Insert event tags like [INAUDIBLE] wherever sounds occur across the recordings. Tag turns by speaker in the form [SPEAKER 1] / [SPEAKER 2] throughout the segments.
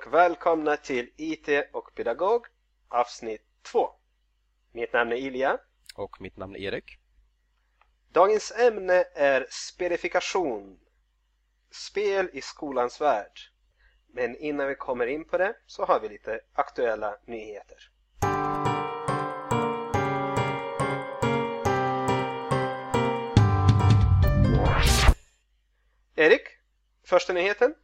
[SPEAKER 1] och välkomna till IT och pedagog avsnitt 2. Mitt namn är Ilja.
[SPEAKER 2] Och mitt namn är Erik.
[SPEAKER 1] Dagens ämne är spelifikation. Spel i skolans värld. Men innan vi kommer in på det så har vi lite aktuella nyheter. Erik, första nyheten?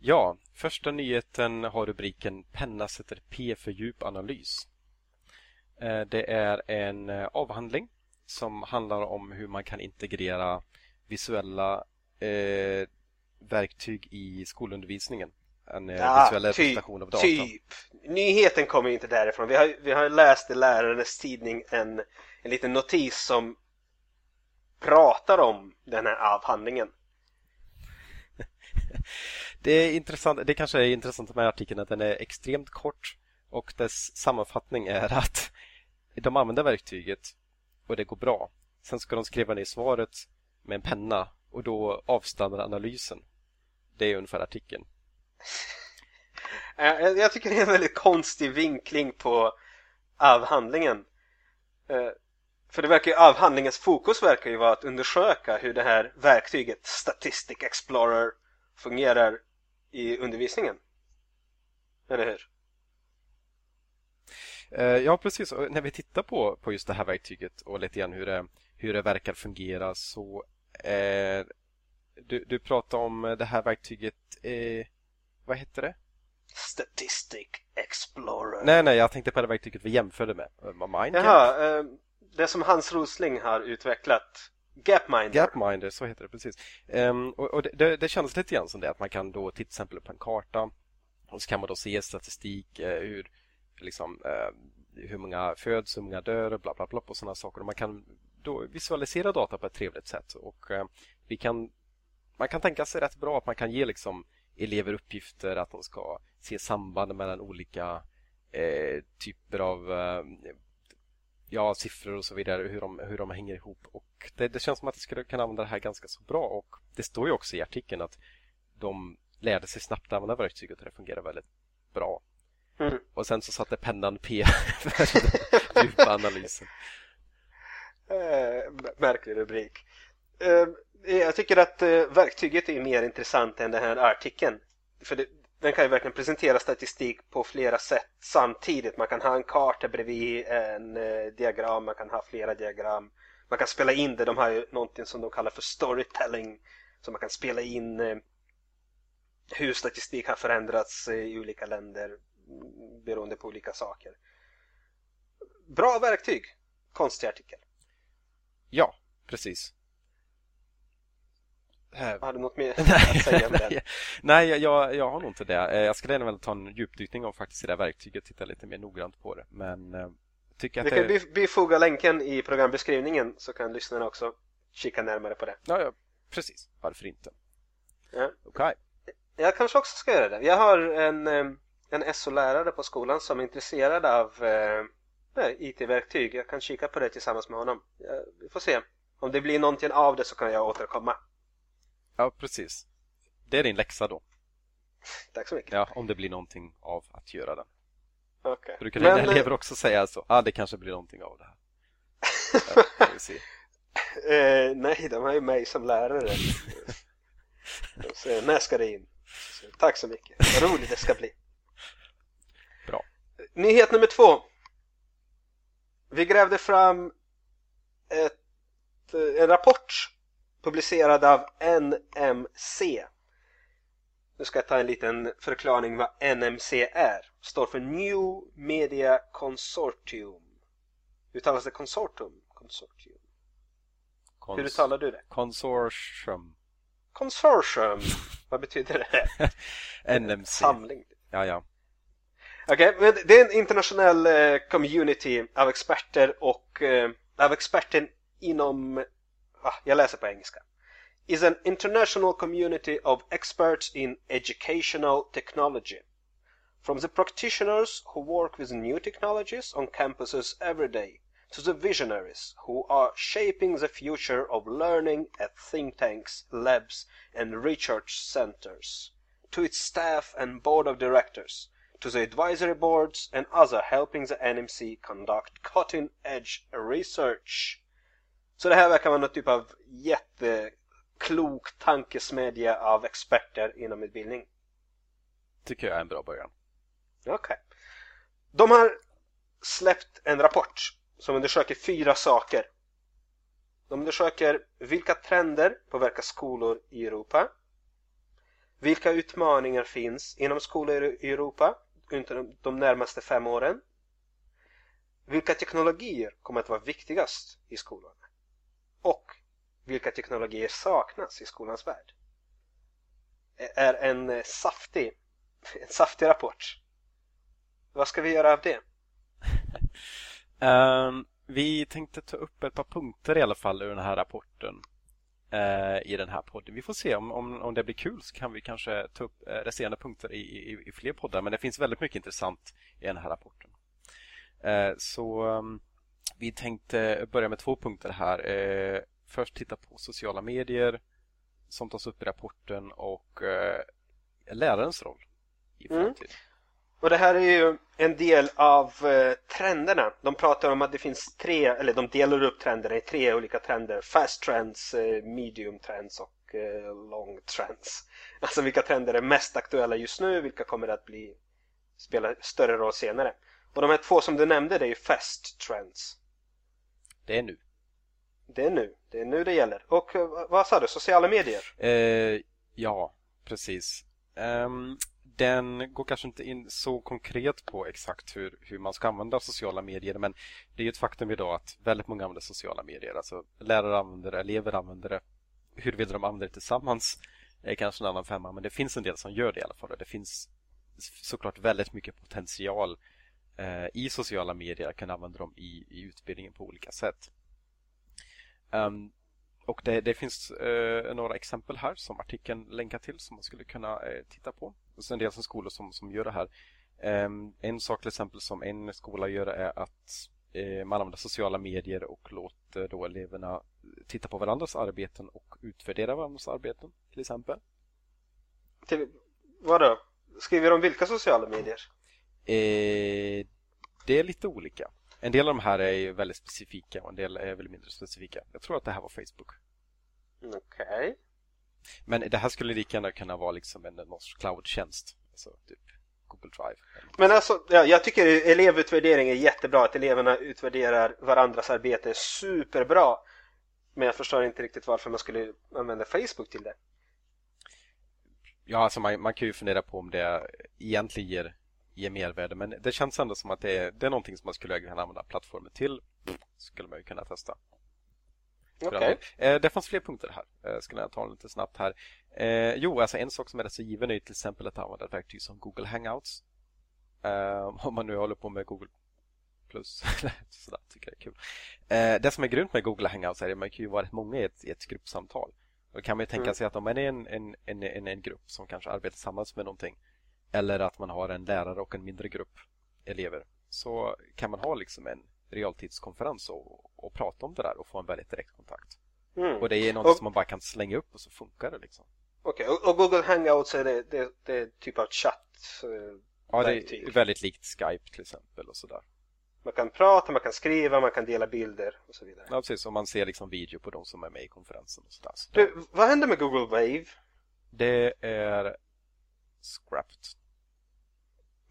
[SPEAKER 2] Ja, första nyheten har rubriken Penna sätter P för djupanalys. Eh, det är en eh, avhandling som handlar om hur man kan integrera visuella eh, verktyg i skolundervisningen. En ja, visuell typ, representation av data.
[SPEAKER 1] Typ. Nyheten kommer inte därifrån. Vi har, vi har läst i lärarens tidning en, en liten notis som pratar om den här avhandlingen. [LAUGHS]
[SPEAKER 2] det är intressant. Det kanske är intressant med artikeln att den är extremt kort och dess sammanfattning är att de använder verktyget och det går bra. Sen ska de skriva ner svaret med en penna och då avstannar analysen. Det är ungefär artikeln.
[SPEAKER 1] Eh, jag tycker det är en väldigt konstig vinkling på avhandlingen. Eh, för det verkar ju, avhandlingens fokus verkar ju vara att undersöka hur det här verktyget Statistic Explorer fungerar i undervisningen. Eller hur?
[SPEAKER 2] Eh, ja, precis. Och när vi tittar på, på just det här verktyget och lite grann hur det, hur det verkar fungera så eh, du, du pratar om det här verktyget eh, vad heter det?
[SPEAKER 1] Statistic Explorer.
[SPEAKER 2] Nej, nej, jag tänkte på det verktyget vi jämförde med.
[SPEAKER 1] Mindcamp. Jaha, eh, det som Hans Rosling har utvecklat. Gapminder.
[SPEAKER 2] Gapminder, så heter det precis. Um, och, och det, det, det känns lite grann som det att man kan då till exempel på en karta och så kan man då se statistik, eh, hur, liksom, eh, hur många föds, hur många dör, bla bla bla och sådana saker. Och man kan då visualisera data på ett trevligt sätt. Och eh, vi kan, man kan tänka sig rätt bra att man kan ge liksom elever uppgifter att de ska se samband mellan olika eh, typer av eh, ja, siffror och så vidare, hur de, hur de hänger ihop. Och det, det känns som att de skulle kunna använda det här ganska så bra. Och Det står ju också i artikeln att de lärde sig snabbt använda verktyget och det fungerar väldigt bra. Mm. Och sen så satte pennan P [LAUGHS] för den djupa analysen.
[SPEAKER 1] Eh, märklig rubrik. Eh, jag tycker att eh, verktyget är mer intressant än den här artikeln. För det, den kan ju verkligen presentera statistik på flera sätt samtidigt. Man kan ha en karta bredvid en eh, diagram, man kan ha flera diagram. Man kan spela in det, de har ju någonting som de kallar för storytelling. Så man kan spela in eh, hur statistik har förändrats eh, i olika länder mm, beroende på olika saker. Bra verktyg! Konstig artikel.
[SPEAKER 2] Ja, precis.
[SPEAKER 1] Har du något mer [LAUGHS] att säga om
[SPEAKER 2] den? Nej, jag, jag har nog inte det. Eh, jag skulle gärna vilja ta en djupdykning och faktiskt i det verktyget titta lite mer noggrant på det. Men eh, tycker att
[SPEAKER 1] Vi kan bifoga länken i programbeskrivningen så kan lyssnarna också kika närmare på det.
[SPEAKER 2] Ja, ja precis. Varför inte?
[SPEAKER 1] Ja.
[SPEAKER 2] Okay.
[SPEAKER 1] Jag kanske också ska göra det. Jag har en, eh, en SO-lärare på skolan som är intresserad av eh, IT-verktyg. Jag kan kika på det tillsammans med honom. Vi får se. Om det blir någonting av det så kan jag återkomma.
[SPEAKER 2] Ja, precis. Det är din läxa då.
[SPEAKER 1] Tack så mycket.
[SPEAKER 2] Ja, om det blir någonting av att göra den.
[SPEAKER 1] Okej. Okay.
[SPEAKER 2] För du kan dina eh, elever också säga så. Ah, det kanske blir någonting av det här. [LAUGHS] Ja,
[SPEAKER 1] eh, nej, de har ju mig som lärare. så, när ska det in? Så, tack så mycket. Vad roligt det ska bli.
[SPEAKER 2] Bra.
[SPEAKER 1] Nyhet nummer två. Vi grävde fram ett, en rapport publicerad av NMC. Nu ska jag ta en liten förklaring vad NMC är. Står för New Media Consortium. Uttalas det konsortium? Consortium. Kons Hur uttalar du det?
[SPEAKER 2] Consortium.
[SPEAKER 1] Consortium. vad betyder det? [LAUGHS]
[SPEAKER 2] NMC.
[SPEAKER 1] Samling.
[SPEAKER 2] Ja, ja.
[SPEAKER 1] Okej, okay, det är en internationell eh, community av experter och eh, av experter inom ah, på engelska. Is an international community of experts in educational technology. From the practitioners who work with new technologies on campuses every day to the visionaries who are shaping the future of learning at think tanks, labs, and research centers. to its staff and board of directors, to the advisory boards and other helping the NMC conduct cutting edge research. Så det här verkar vara något typ av jätteklok tankesmedja av experter inom utbildning.
[SPEAKER 2] Tycker jag är en bra början.
[SPEAKER 1] Okej. Okay. De har släppt en rapport som undersöker fyra saker. De undersöker vilka trender påverkar skolor i Europa. Vilka utmaningar finns inom skolor i Europa under de närmaste fem åren? Vilka teknologier kommer att vara viktigast i skolan? Och vilka teknologier saknas i skolans värld? är en eh, saftig, en saftig rapport. Vad ska vi göra av det?
[SPEAKER 2] um, [LAUGHS] vi tänkte ta upp ett par punkter i alla fall ur den här rapporten uh, i den här podden. Vi får se om, om, om det blir kul så kan vi kanske ta upp uh, resterande punkter i, i, i, fler poddar. Men det finns väldigt mycket intressant i den här rapporten. Uh, så um, vi tänkte börja med två punkter här. först titta på sociala medier som tas upp i rapporten och lärarens roll i mm. framtiden. Mm.
[SPEAKER 1] Och det här är ju en del av eh, trenderna. De pratar om att det finns tre, eller de delar upp trenderna i tre olika trender. Fast trends, eh, medium trends och eh, long trends. [LAUGHS] Alltså vilka trender är mest aktuella just nu, vilka kommer att bli spela större roll senare. Och de här två som du nämnde, det är ju fast trends.
[SPEAKER 2] Det är nu.
[SPEAKER 1] Det är nu. Det är nu det gäller. Och eh, vad sa du? Sociala medier?
[SPEAKER 2] Eh, ja, precis. Um, den går kanske inte in så konkret på exakt hur, hur man ska använda sociala medier men det är ju ett faktum idag att väldigt många använder sociala medier. Alltså lärare använder det, elever använder det. Huruvida de använder det tillsammans är kanske en annan femma men det finns en del som gör det i alla fall. Det finns såklart väldigt mycket potential eh, i sociala medier att kan använda dem i, i utbildningen på olika sätt. Um, och det, det finns eh, några exempel här som artikeln länkar till som man skulle kunna eh, titta på. Och en del som skolor som, som gör det här. Um, en sak till exempel som en skola gör är att eh, man använder sociala medier och låter då eleverna titta på varandras arbeten och utvärdera varandras arbeten till exempel.
[SPEAKER 1] Till, vadå? Skriver de vilka sociala medier?
[SPEAKER 2] Eh, det är lite olika. En del av de här är väldigt specifika och en del är väldigt mindre specifika. Jag tror att det här var Facebook.
[SPEAKER 1] Okej. Okay.
[SPEAKER 2] Men det här skulle lika gärna kunna vara liksom en norsk cloud-tjänst. Alltså typ Google Drive.
[SPEAKER 1] Men alltså, ja, jag tycker elevutvärdering är jättebra. Att eleverna utvärderar varandras arbete är superbra. Men jag förstår inte riktigt varför man skulle använda Facebook till det.
[SPEAKER 2] Ja, alltså man, man kan ju fundera på om det egentligen ger ge mervärde. Men det känns ändå som att det är, det är någonting som man skulle kunna använda plattformen till. Skulle man ju kunna testa.
[SPEAKER 1] Okay.
[SPEAKER 2] Eh, det fanns fler punkter här. Eh, skulle jag ta lite snabbt här. Eh, jo, alltså en sak som är rätt så given är till exempel att använda ett verktyg som Google Hangouts. Eh, om man nu håller på med Google plus. [LAUGHS] Sådär, tycker det är kul. Det som är grymt med Google Hangouts är att man kan ju vara rätt många i ett, i ett gruppsamtal. Då kan man ju tänka mm. sig att om man är en, en, en, en, en grupp som kanske arbetar tillsammans med någonting eller att man har en lärare och en mindre grupp elever så kan man ha liksom en realtidskonferens och, och prata om det där och få en väldigt direkt kontakt. Mm. Och det är något och, som man bara kan slänga upp och så funkar det liksom.
[SPEAKER 1] Okej, okay. och, och, Google Hangouts är det, det, det är typ av chatt
[SPEAKER 2] eh, Ja, det är väldigt likt Skype till exempel och sådär.
[SPEAKER 1] Man kan prata, man kan skriva, man kan dela bilder och så vidare.
[SPEAKER 2] Ja, precis. Och man ser liksom video på de som är med i konferensen och sådär. Så
[SPEAKER 1] du, vad händer med Google Wave?
[SPEAKER 2] Det är scrapped.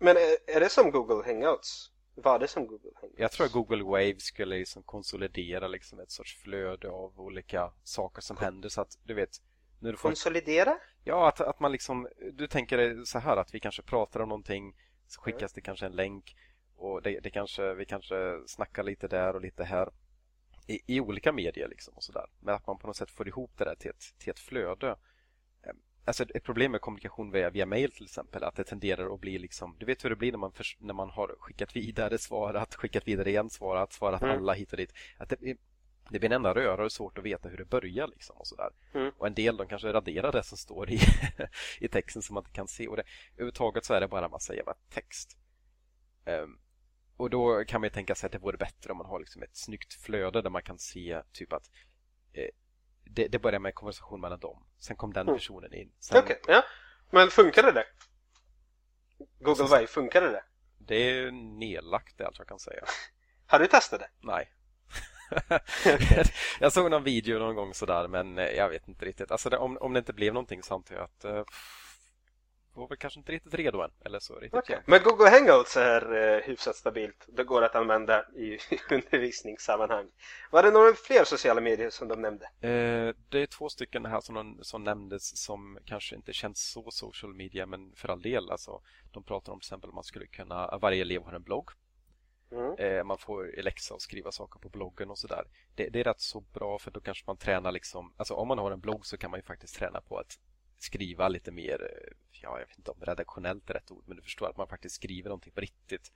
[SPEAKER 1] Men är, är det som Google Hangouts? Var det som Google Hangouts?
[SPEAKER 2] Jag tror att Google Wave skulle liksom konsolidera liksom ett sorts flöde av olika saker som Kon händer så att du vet
[SPEAKER 1] när du får... Konsolidera?
[SPEAKER 2] Ja, att, att man liksom du tänker dig så här att vi kanske pratar om någonting så skickas mm. det kanske en länk och det, det, kanske, vi kanske snackar lite där och lite här i, i olika medier liksom och sådär. Men att man på något sätt får ihop det där till ett, till ett flöde Alltså ett problem med kommunikation via, via mail till exempel att det tenderar att bli liksom Du vet hur det blir när man, för, när man har skickat vidare svarat, skickat vidare igen svarat, svarat mm. alla hit och dit att det, det blir en enda röra och svårt att veta hur det börjar liksom och sådär. Mm. Och en del de kanske raderar det som står i, [LAUGHS] i texten som man inte kan se och det, överhuvudtaget så är det bara en massa jävla text. Um, och då kan man ju tänka sig att det vore bättre om man har liksom ett snyggt flöde där man kan se typ att eh, det, det börjar med en konversation mellan dem. Sen kom den mm. personen in.
[SPEAKER 1] Okej, okay, ja. Men funkade det? Google Vive, funkade det?
[SPEAKER 2] Det är nedlagt det allt jag kan säga. [LAUGHS]
[SPEAKER 1] Har du testat det?
[SPEAKER 2] Nej. [LAUGHS] [LAUGHS] jag såg någon video någon gång sådär men eh, jag vet inte riktigt. Alltså det, om, om det inte blev någonting så antar jag att uh, var väl kanske inte riktigt redo än. Eller så riktigt
[SPEAKER 1] okay. Men Google Hangouts är uh, hyfsat stabilt. Det går att använda i [LAUGHS] undervisningssammanhang. Var det några fler sociala medier som de nämnde?
[SPEAKER 2] Uh, det är två stycken här som, som nämndes som kanske inte känns så social media men för all del. Alltså, de pratar om till exempel att man skulle kunna, varje elev har en blogg Mm. Eh, man får läxa och skriva saker på bloggen och sådär. Det, det, är rätt så bra för då kanske man tränar liksom, alltså om man har en blogg så kan man ju faktiskt träna på att skriva lite mer, eh, ja jag vet inte om redaktionellt är rätt ord, men du förstår att man faktiskt skriver någonting på riktigt.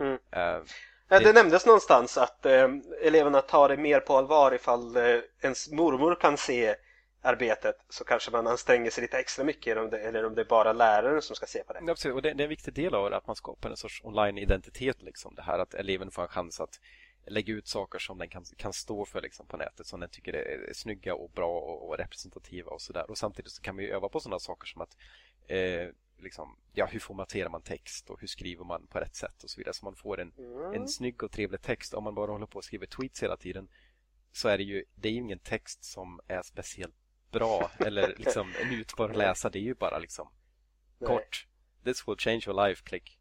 [SPEAKER 1] Mm. Uh, det, det nämndes någonstans att eh, eleverna tar det mer på allvar ifall eh, ens mormor kan se arbetet så kanske man anstränger sig lite extra mycket om det, eller om det är bara läraren som ska se på det.
[SPEAKER 2] Ja, precis. Och det, det är en viktig del av det, att man skapar en sorts online-identitet. Liksom. Det här att eleven får en chans att lägga ut saker som den kan, kan stå för liksom, på nätet som den tycker är, är snygga och bra och, och representativa och sådär. Och samtidigt så kan man ju öva på sådana saker som att eh, liksom, ja, hur formaterar man text och hur skriver man på rätt sätt och så vidare. Så man får en, mm. en snygg och trevlig text. Om man bara håller på och skriver tweets hela tiden så är det ju det är ingen text som är speciellt bra [LAUGHS] eller liksom njutbar att läsa. Det är ju bara liksom Nej. kort. This will change your life, klick.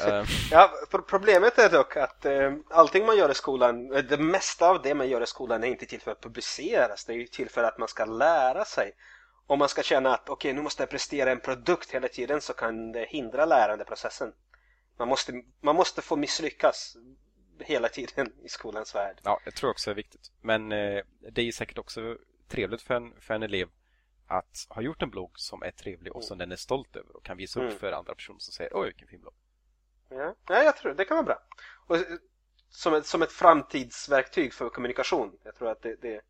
[SPEAKER 1] Um. Ja, problemet är dock att eh, allting man gör i skolan, eh, det mesta av det man gör i skolan är inte till för att publiceras. Det är ju till för att man ska lära sig. Om man ska känna att okej, okay, nu måste jag prestera en produkt hela tiden så kan det hindra lärandeprocessen. Man måste, man måste få misslyckas hela tiden i skolans värld.
[SPEAKER 2] Ja, jag tror också det är viktigt. Men eh, det är säkert också trevligt för en, för en elev att ha gjort en blogg som är trevlig och som den är stolt över och kan visa upp mm. för andra personer som säger oj vilken fin blogg.
[SPEAKER 1] Ja, ja jag tror det kan vara bra. Och eh, som ett, som ett framtidsverktyg för kommunikation. Jag tror att det, det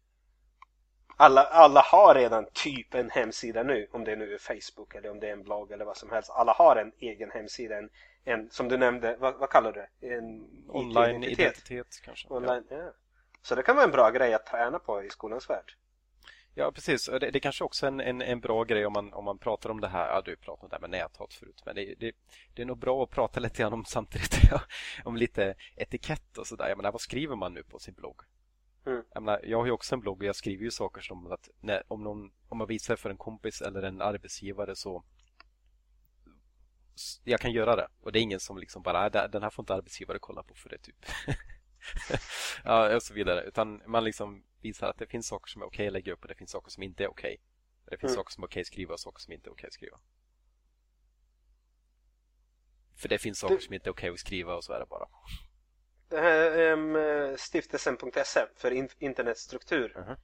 [SPEAKER 1] alla, alla har redan typ en hemsida nu, om det nu är Facebook eller om det är en blogg eller vad som helst. Alla har en egen hemsida, en, en som du nämnde, vad, vad kallar du det? En
[SPEAKER 2] Online-identitet kanske.
[SPEAKER 1] Online, ja. ja. Så det kan vara en bra grej att träna på i skolans värld.
[SPEAKER 2] Ja, precis. Det, det är kanske också en, en, en, bra grej om man, om man pratar om det här. Ja, du pratade om det här med näthat förut. Men det, det, det är nog bra att prata lite grann om samtidigt [LAUGHS] om lite etikett och sådär. Jag menar, vad skriver man nu på sin blogg? Mm. Jag, menar, jag har ju också en blogg och jag skriver ju saker som att när, om, någon, om man visar för en kompis eller en arbetsgivare så jag kan göra det. Och det är ingen som liksom bara, den här får inte arbetsgivare kolla på för det typ. [LAUGHS] [LAUGHS] ja, och så vidare. Utan man liksom visar att det finns saker som är okej att lägga upp och det finns saker som inte är okej. Det finns mm. saker som är okej att skriva och saker som inte är okej att skriva. För det finns saker du... som inte är okej att skriva och så är det bara.
[SPEAKER 1] Det här um, stiftelsen.se för in internetstruktur, uh -huh.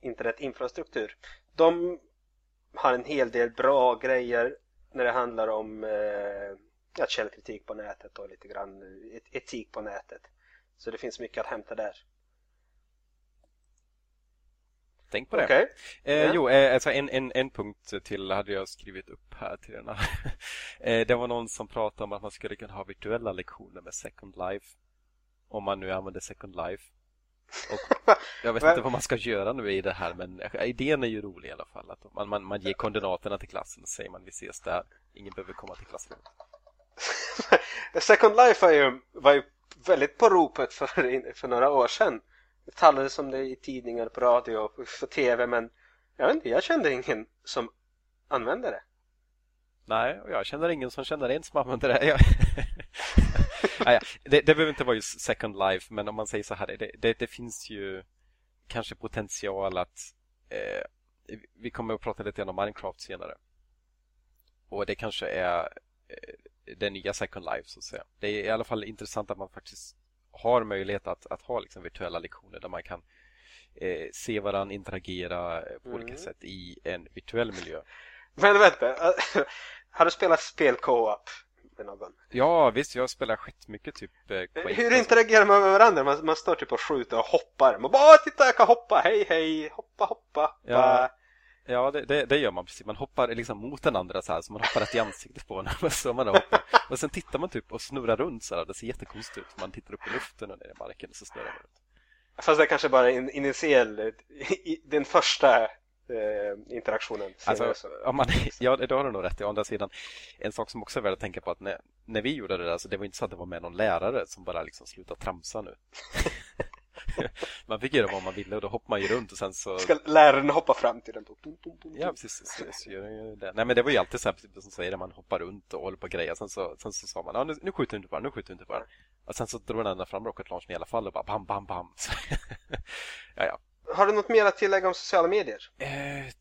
[SPEAKER 1] internetinfrastruktur. De har en hel del bra grejer när det handlar om ja, källkritik på nätet och lite grann etik på nätet. Så det finns mycket att hämta där.
[SPEAKER 2] Tänk på det. Okay. Eh, yeah. Jo, eh, alltså en, en, en punkt till hade jag skrivit upp här till den [LAUGHS] eh, Det var någon som pratade om att man skulle kunna ha virtuella lektioner med Second Life. Om man nu använder Second Life. Och [LAUGHS] jag vet inte vad man ska göra nu i det här men idén är ju rolig i alla fall. Att man, man, man ger koordinaterna till klassen och säger man vi ses där. Ingen behöver komma till klassrummet. [LAUGHS]
[SPEAKER 1] Second Life var ju, var ju väldigt på ropet för, [LAUGHS] för några år sedan. Det talades om det i tidningar, på radio och på tv men jag vet inte, jag kände ingen som använde det.
[SPEAKER 2] Nej, och jag känner ingen som känner en som använder det. [LAUGHS] Nej, [LAUGHS] ah, det, det behöver inte vara just Second Life men om man säger så här, det, det, det finns ju kanske potential att eh, vi kommer att prata lite grann om Minecraft senare. Och det kanske är eh, det nya Second Life så att säga. Det är i alla fall intressant att man faktiskt har möjlighet att, att ha liksom virtuella lektioner där man kan eh, se varandra interagera på mm. olika sätt i en virtuell miljö.
[SPEAKER 1] Men vänta, [LAUGHS] har du spelat spel co-op med någon?
[SPEAKER 2] Ja visst, jag spelar skitmycket typ eh,
[SPEAKER 1] Quake Hur interagerar man med varandra? Man, man står typ och skjuter och hoppar. Man bara titta jag kan hoppa, hej hej, hoppa hoppa.
[SPEAKER 2] Ja. Ja, det, det, det, gör man precis. Man hoppar liksom mot den andra så här, så man hoppar rätt i ansiktet på den. [LAUGHS] Så man hoppar. Och sen tittar man typ och snurrar runt så här. Det ser jättekonstigt ut. Man tittar upp i luften och ner i marken och så snurrar man runt.
[SPEAKER 1] Fast det är kanske bara en initiell, den första eh, interaktionen.
[SPEAKER 2] Alltså, om man, [LAUGHS] ja, det har du nog rätt i. Å andra sidan, en sak som också är värd att tänka på att när, när vi gjorde det där så det var inte så att det var med någon lärare som bara liksom slutade tramsa nu. [LAUGHS] [LAUGHS] man fick göra vad man ville och då hoppar man ju runt och sen så...
[SPEAKER 1] Ska läraren hoppa fram till den?
[SPEAKER 2] Ja, precis. Så, så gör det. Nej, men det var ju alltid så här, som säger man hoppar runt och håller på grejer. Sen så, sen så sa man, ja, nu, nu skjuter du inte på den, nu skjuter du inte på den. Och sen så drog den ända fram rocket launchen i alla fall och bara bam, bam, bam. [LAUGHS] ja, ja.
[SPEAKER 1] Har du något mer att tillägga om sociala medier?
[SPEAKER 2] Eh,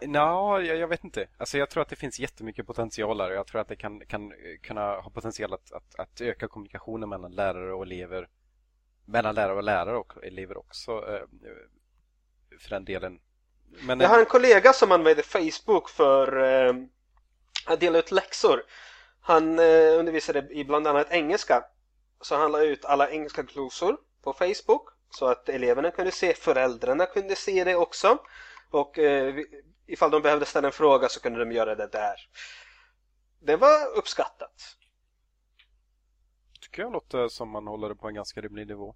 [SPEAKER 2] Ja, jag, jag, vet inte. Alltså jag tror att det finns jättemycket potential där och jag tror att det kan, kan kunna ha potential att, att, att, öka kommunikationen mellan lärare och elever. Mellan lärare och lärare och elever också eh, för den delen.
[SPEAKER 1] Men, jag har en kollega som använder Facebook för eh, att dela ut läxor. Han eh, undervisade i bland annat engelska. Så han la ut alla engelska glosor på Facebook så att eleverna kunde se, föräldrarna kunde se det också. Och eh, ifall de behövde ställa en fråga så kunde de göra det där. Det var uppskattat.
[SPEAKER 2] Tycker jag låter som man håller det på en ganska rimlig nivå.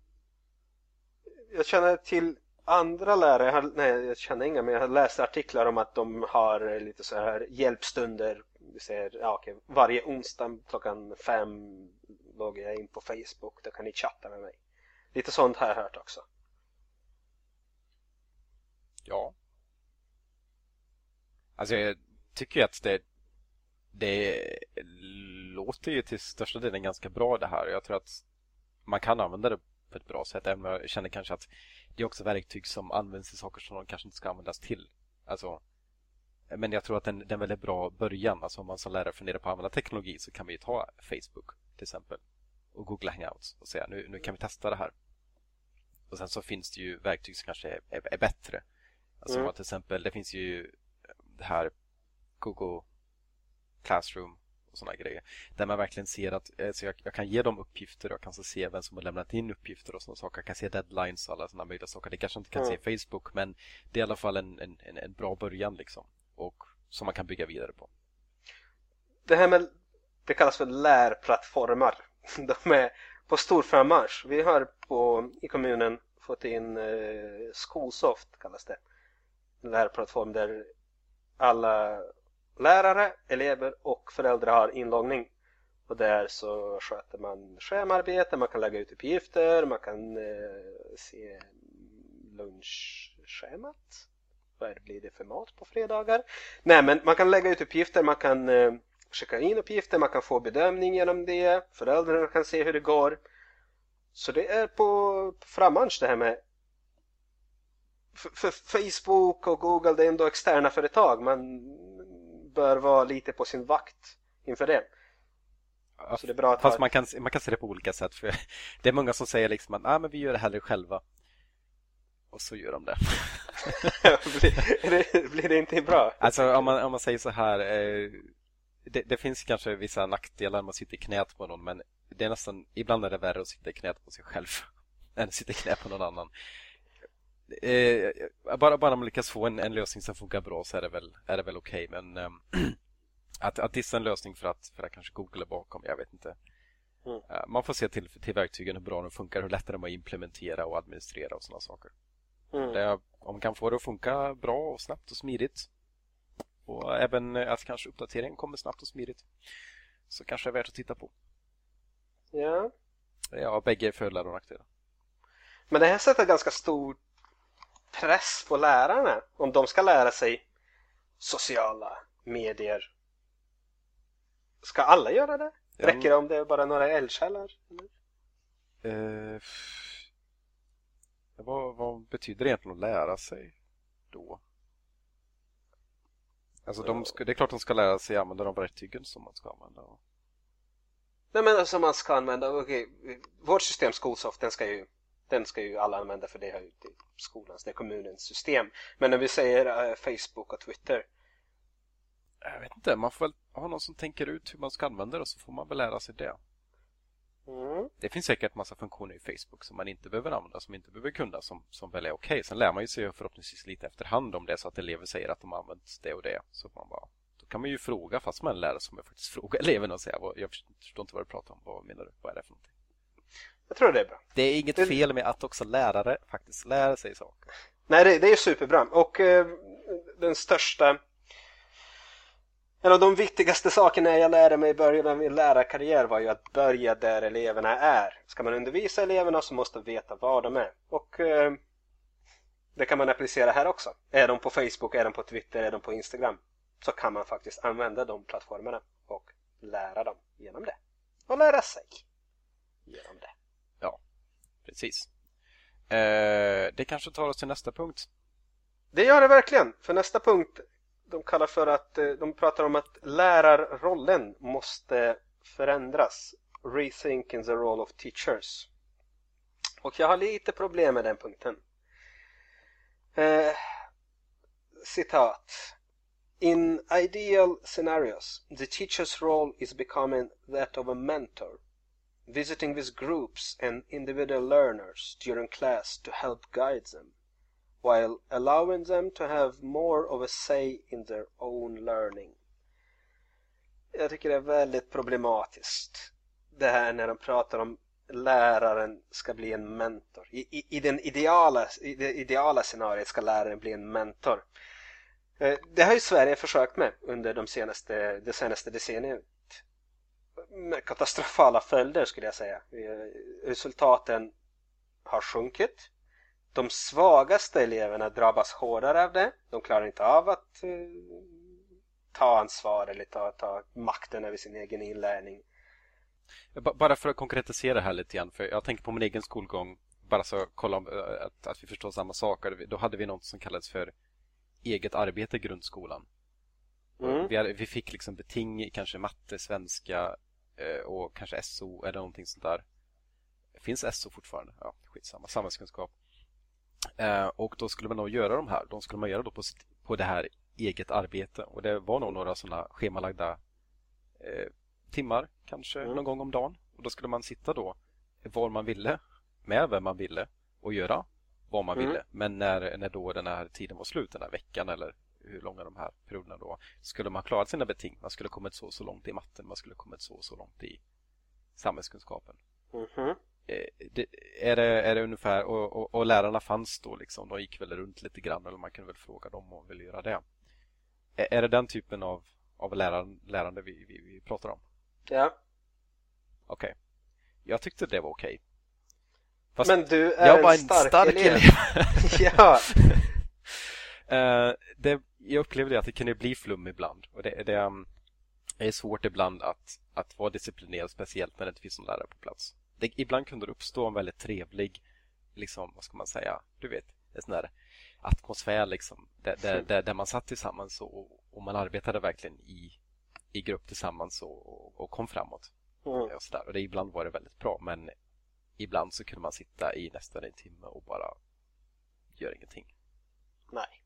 [SPEAKER 1] Jag känner till andra lärare, jag har, nej jag känner inga men jag har läst artiklar om att de har lite så här hjälpstunder. Vi säger, ja, okej, varje onsdag klockan fem loggar jag in på Facebook, då kan ni chatta med mig. Lite sånt har jag hört också.
[SPEAKER 2] Ja, Alltså jag tycker ju att det, det låter ju till största delen ganska bra det här. Jag tror att man kan använda det på ett bra sätt. Även om jag känner kanske att det är också verktyg som används till saker som de kanske inte ska användas till. Alltså, men jag tror att den, den är en väldigt bra början. Alltså om man som lärare funderar på att använda teknologi så kan vi ta Facebook till exempel och Google Hangouts och säga nu, nu kan vi testa det här. Och sen så finns det ju verktyg som kanske är, är, är bättre. Alltså mm. till exempel, det finns ju det här Google Classroom och sådana grejer. Där man verkligen ser att alltså jag, jag, kan ge dem uppgifter, jag kan så se vem som har lämnat in uppgifter och sådana saker. Jag kan se deadlines och alla sådana möjliga saker. Det kanske inte kan mm. se Facebook men det är i alla fall en, en, en bra början liksom. Och som man kan bygga vidare på.
[SPEAKER 1] Det här med, det kallas för lärplattformar. [LAUGHS] De är på stor frammarsch. Vi har på, i kommunen fått in eh, Skolsoft kallas det. En lärplattform där alla lärare, elever och föräldrar har inloggning. Och där så sköter man schemaarbete, man kan lägga ut uppgifter, man kan eh, se lunchschemat. Vad blir det för mat på fredagar? Nej men man kan lägga ut uppgifter, man kan eh, skicka in uppgifter, man kan få bedömning genom det, föräldrarna kan se hur det går. Så det är på, på frammarsch det här med för, Facebook och Google det är ändå externa företag. Man bör vara lite på sin vakt inför det.
[SPEAKER 2] Så det är bra att Fast ha... man, kan, man kan se det på olika sätt. För [LAUGHS] Det är många som säger liksom att ah, men vi gör det hellre själva. Och så gör de det. [LAUGHS]
[SPEAKER 1] blir, det blir det inte bra?
[SPEAKER 2] Alltså om man, om man säger så här. Eh, det, det, finns kanske vissa nackdelar när man sitter i knät på någon men det är nästan, ibland är det värre att sitta i knät på sig själv [LAUGHS] än att sitta i knät på någon annan eh, bara, bara man lyckas få en, en, lösning som funkar bra så är det väl, är det väl okej. Okay. Men eh, [CLEARS THROAT] att, att dissa en lösning för att, för att kanske Google är bakom, jag vet inte. Mm. Uh, man får se till, till verktygen hur bra de funkar, hur lätt de är att implementera och administrera och sådana saker. Mm. Det, om man kan få det att funka bra och snabbt och smidigt och även att kanske uppdateringen kommer snabbt och smidigt så kanske det är värt att titta på.
[SPEAKER 1] Ja.
[SPEAKER 2] Ja, bägge är fördelar och nackdelar.
[SPEAKER 1] Men det här sätter ganska stor press på lärarna om de ska lära sig sociala medier. Ska alla göra det? Ja. Räcker det om det är bara några eldsjälar?
[SPEAKER 2] Eh, vad, vad, betyder det egentligen att lära sig då? Alltså de ska, det är klart de ska lära sig använda de verktygen som man ska använda.
[SPEAKER 1] Nej men alltså man ska använda, okej, okay, vårt system Skolsoft den ska ju den ska ju alla använda för det är ju skolans, det är kommunens system. Men när vi säger uh, Facebook och Twitter.
[SPEAKER 2] Jag vet inte, man får väl ha någon som tänker ut hur man ska använda det och så får man väl lära sig det. Mm. Det finns säkert massa funktioner i Facebook som man inte behöver använda, som inte behöver kunna, som, som väl är okej. Okay. Sen lär man ju sig förhoppningsvis lite efterhand om det så att elever säger att de har använt det och det. Så man bara, då kan man ju fråga, fast man är lärare, som jag faktiskt frågar [LAUGHS] eleverna och säga, jag förstår inte vad du pratar om, vad menar du, vad är det för någonting?
[SPEAKER 1] Jag tror det är bra.
[SPEAKER 2] Det är inget det... fel med att också lärare faktiskt lär sig saker.
[SPEAKER 1] Nej, det, det är superbra. Och eh, den största en av de viktigaste sakerna jag lärde mig i början av min lärarkarriär var ju att börja där eleverna är. Ska man undervisa eleverna så måste man veta var de är. Och eh, det kan man applicera här också. Är de på Facebook, är de på Twitter, är de på Instagram så kan man faktiskt använda de plattformarna och lära dem genom det. Och lära sig genom det.
[SPEAKER 2] Precis. Eh, det kanske tar oss till nästa punkt.
[SPEAKER 1] Det gör det verkligen. För nästa punkt de kallar för att eh, de pratar om att lärarrollen måste förändras. Rethinking the role of teachers. Och jag har lite problem med den punkten. Eh, citat. In ideal scenarios, the teacher's role is becoming that of a mentor, visiting with groups and individual learners during class to help guide them while allowing them to have more of a say in their own learning. Jag tycker det är väldigt problematiskt det här när de pratar om läraren ska bli en mentor. I, i, i den ideala, i det ideala scenariot ska läraren bli en mentor. Eh, det har ju Sverige försökt med under de senaste, det senaste decenniet. Med katastrofala följder skulle jag säga. Eh, resultaten har sjunkit de svagaste eleverna drabbas hårdare av det. De klarar inte av att eh, ta ansvar eller ta, ta makten över sin egen inlärning.
[SPEAKER 2] Bara för att konkretisera här lite grann, för jag tänker på min egen skolgång, bara så kolla om, eh, att, att vi förstår samma saker. Då hade vi något som kallades för eget arbete i grundskolan. Mm. Vi, hade, vi fick liksom beting, kanske matte, svenska eh, och kanske SO eller någonting sånt där. Finns SO fortfarande? Ja, skitsamma. Samhällskunskap. Eh, och då skulle man nog göra de här. De skulle man göra då på, på det här eget arbete. Och det var nog några sådana schemalagda eh, timmar kanske mm. någon gång om dagen. Och då skulle man sitta då var man ville med vem man ville och göra vad man mm. ville. Men när, när då den här tiden var slut, den här veckan eller hur långa de här perioderna då skulle man klarat sina beting. Man skulle kommit så så långt i matten, man skulle kommit så så långt i samhällskunskapen.
[SPEAKER 1] Mm.
[SPEAKER 2] Eh, det, är, det, är det ungefär, och, och, och, lärarna fanns då liksom, de gick väl runt lite grann eller man kunde väl fråga dem om de vill göra det. Är, är det den typen av, av läran, lärande vi, vi, vi pratar om?
[SPEAKER 1] Ja.
[SPEAKER 2] Okej. Okay. Jag tyckte det var okej.
[SPEAKER 1] Okay. Men du är jag en, en stark, stark elev. [LAUGHS] ja.
[SPEAKER 2] uh, [LAUGHS] det, jag upplevde att det kunde bli flum ibland. Och det, det um, är svårt ibland att, att vara disciplinerad, speciellt när det inte finns någon lärare på plats det, ibland kunde det uppstå en väldigt trevlig, liksom, vad ska man säga, du vet, en sån där atmosfär liksom, där, där, där, där man satt tillsammans och, och, man arbetade verkligen i, i grupp tillsammans och, och kom framåt. Mm. Och, så där. och det, ibland var det väldigt bra, men ibland så kunde man sitta i nästan en timme och bara göra ingenting.
[SPEAKER 1] Nej.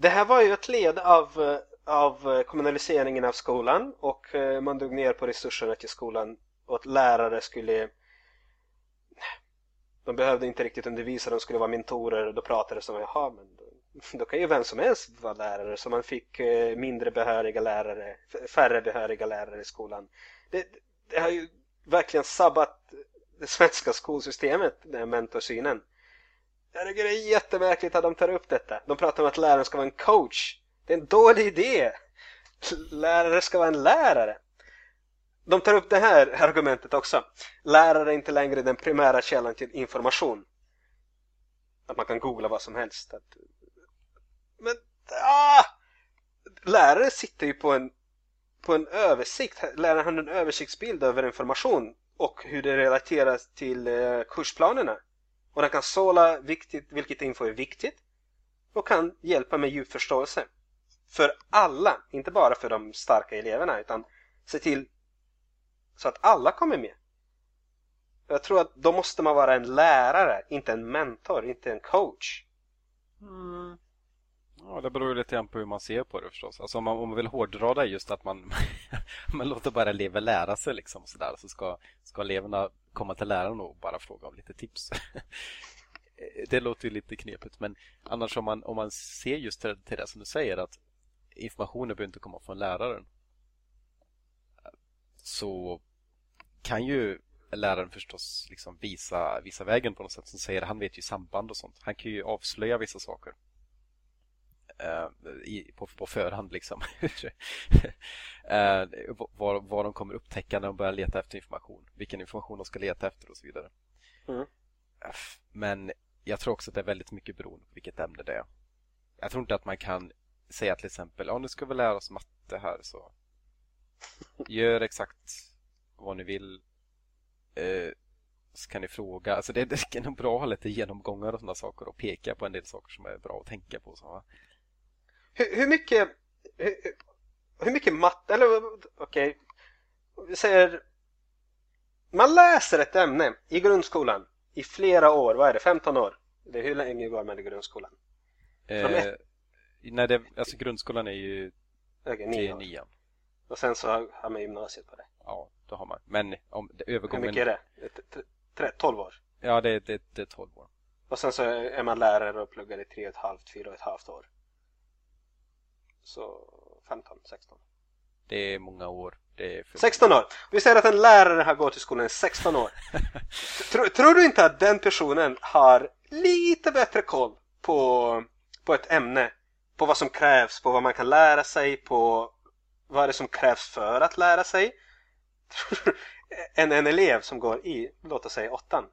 [SPEAKER 1] Det här var ju ett led av, eh, av eh, kommunaliseringen av skolan och eh, man drog ner på resurserna till skolan och att lärare skulle de behövde inte riktigt undervisa, de skulle vara mentorer. Då pratade de som, jaha, men då, då kan ju vem som helst vara lärare. Så man fick mindre behöriga lärare, färre behöriga lärare i skolan. Det, det har ju verkligen sabbat det svenska skolsystemet, den här mentorsynen. Jag tycker det är jättemärkligt att de tar upp detta. De pratar om att läraren ska vara en coach. Det är en dålig idé. Lärare ska vara en lärare de tar upp det här argumentet också. Lärare är inte längre den primära källan till information. Att man kan googla vad som helst. Att... Men, ah! Lärare sitter ju på en, på en översikt. Läraren har en översiktsbild över information och hur det relateras till eh, kursplanerna. Och den kan sålla viktigt, vilket info är viktigt och kan hjälpa med djupförståelse. För alla, inte bara för de starka eleverna utan se till så att alla kommer med. Jag tror att då måste man vara en lärare, inte en mentor, inte en coach.
[SPEAKER 2] Mm. Ja, det beror lite grann på hur man ser på det förstås. Alltså om man, om man vill hårdra det just att man, [LAUGHS] man låter bara elever lära sig liksom sådär. Så ska, ska eleverna komma till läraren och bara fråga om lite tips. [LAUGHS] det låter ju lite knepigt men annars om man, om man ser just till, till det som du säger att informationen behöver inte komma från läraren så kan ju läraren förstås liksom visa, visa vägen på något sätt. Som säger han vet ju samband och sånt. Han kan ju avslöja vissa saker eh, i, på, på förhand liksom. [LAUGHS] [LAUGHS] eh, vad, vad de kommer upptäcka när de börjar leta efter information. Vilken information de ska leta efter och så vidare.
[SPEAKER 1] Mm.
[SPEAKER 2] Men jag tror också att det är väldigt mycket beroende på vilket ämne det är. Jag tror inte att man kan säga till exempel, ja nu ska vi lära oss matte här så [LAUGHS] gör exakt vad ni vill eh, så kan ni fråga. Alltså det, det är nog bra att ha lite genomgångar och sådana saker och peka på en del saker som är bra att tänka på. Så,
[SPEAKER 1] hur, hur, mycket hur, hur mycket matte, eller okej, okay. vi säger man läser ett ämne i grundskolan i flera år, vad är det, 15 år? Det är hur länge går man i grundskolan?
[SPEAKER 2] Eh, nej, det, alltså grundskolan är ju
[SPEAKER 1] okay, till nian. Och sen så har man gymnasiet på det?
[SPEAKER 2] Ja, då har man. Men om övergången...
[SPEAKER 1] Hur mycket är det? 12 år?
[SPEAKER 2] Ja, det, det, det är 12 år.
[SPEAKER 1] Och sen så är man lärare och pluggar i 3,5, 4,5 år. Så 15, 16.
[SPEAKER 2] Det är många år. Det är
[SPEAKER 1] för... 16 år! Vi säger att en lärare har gått i skolan i 16 år. [LAUGHS] tror, tror du inte att den personen har lite bättre koll på, på ett ämne? På vad som krävs, på vad man kan lära sig, på vad är det som krävs för att lära sig? [LAUGHS] än en elev som går i, låt oss säga åttan?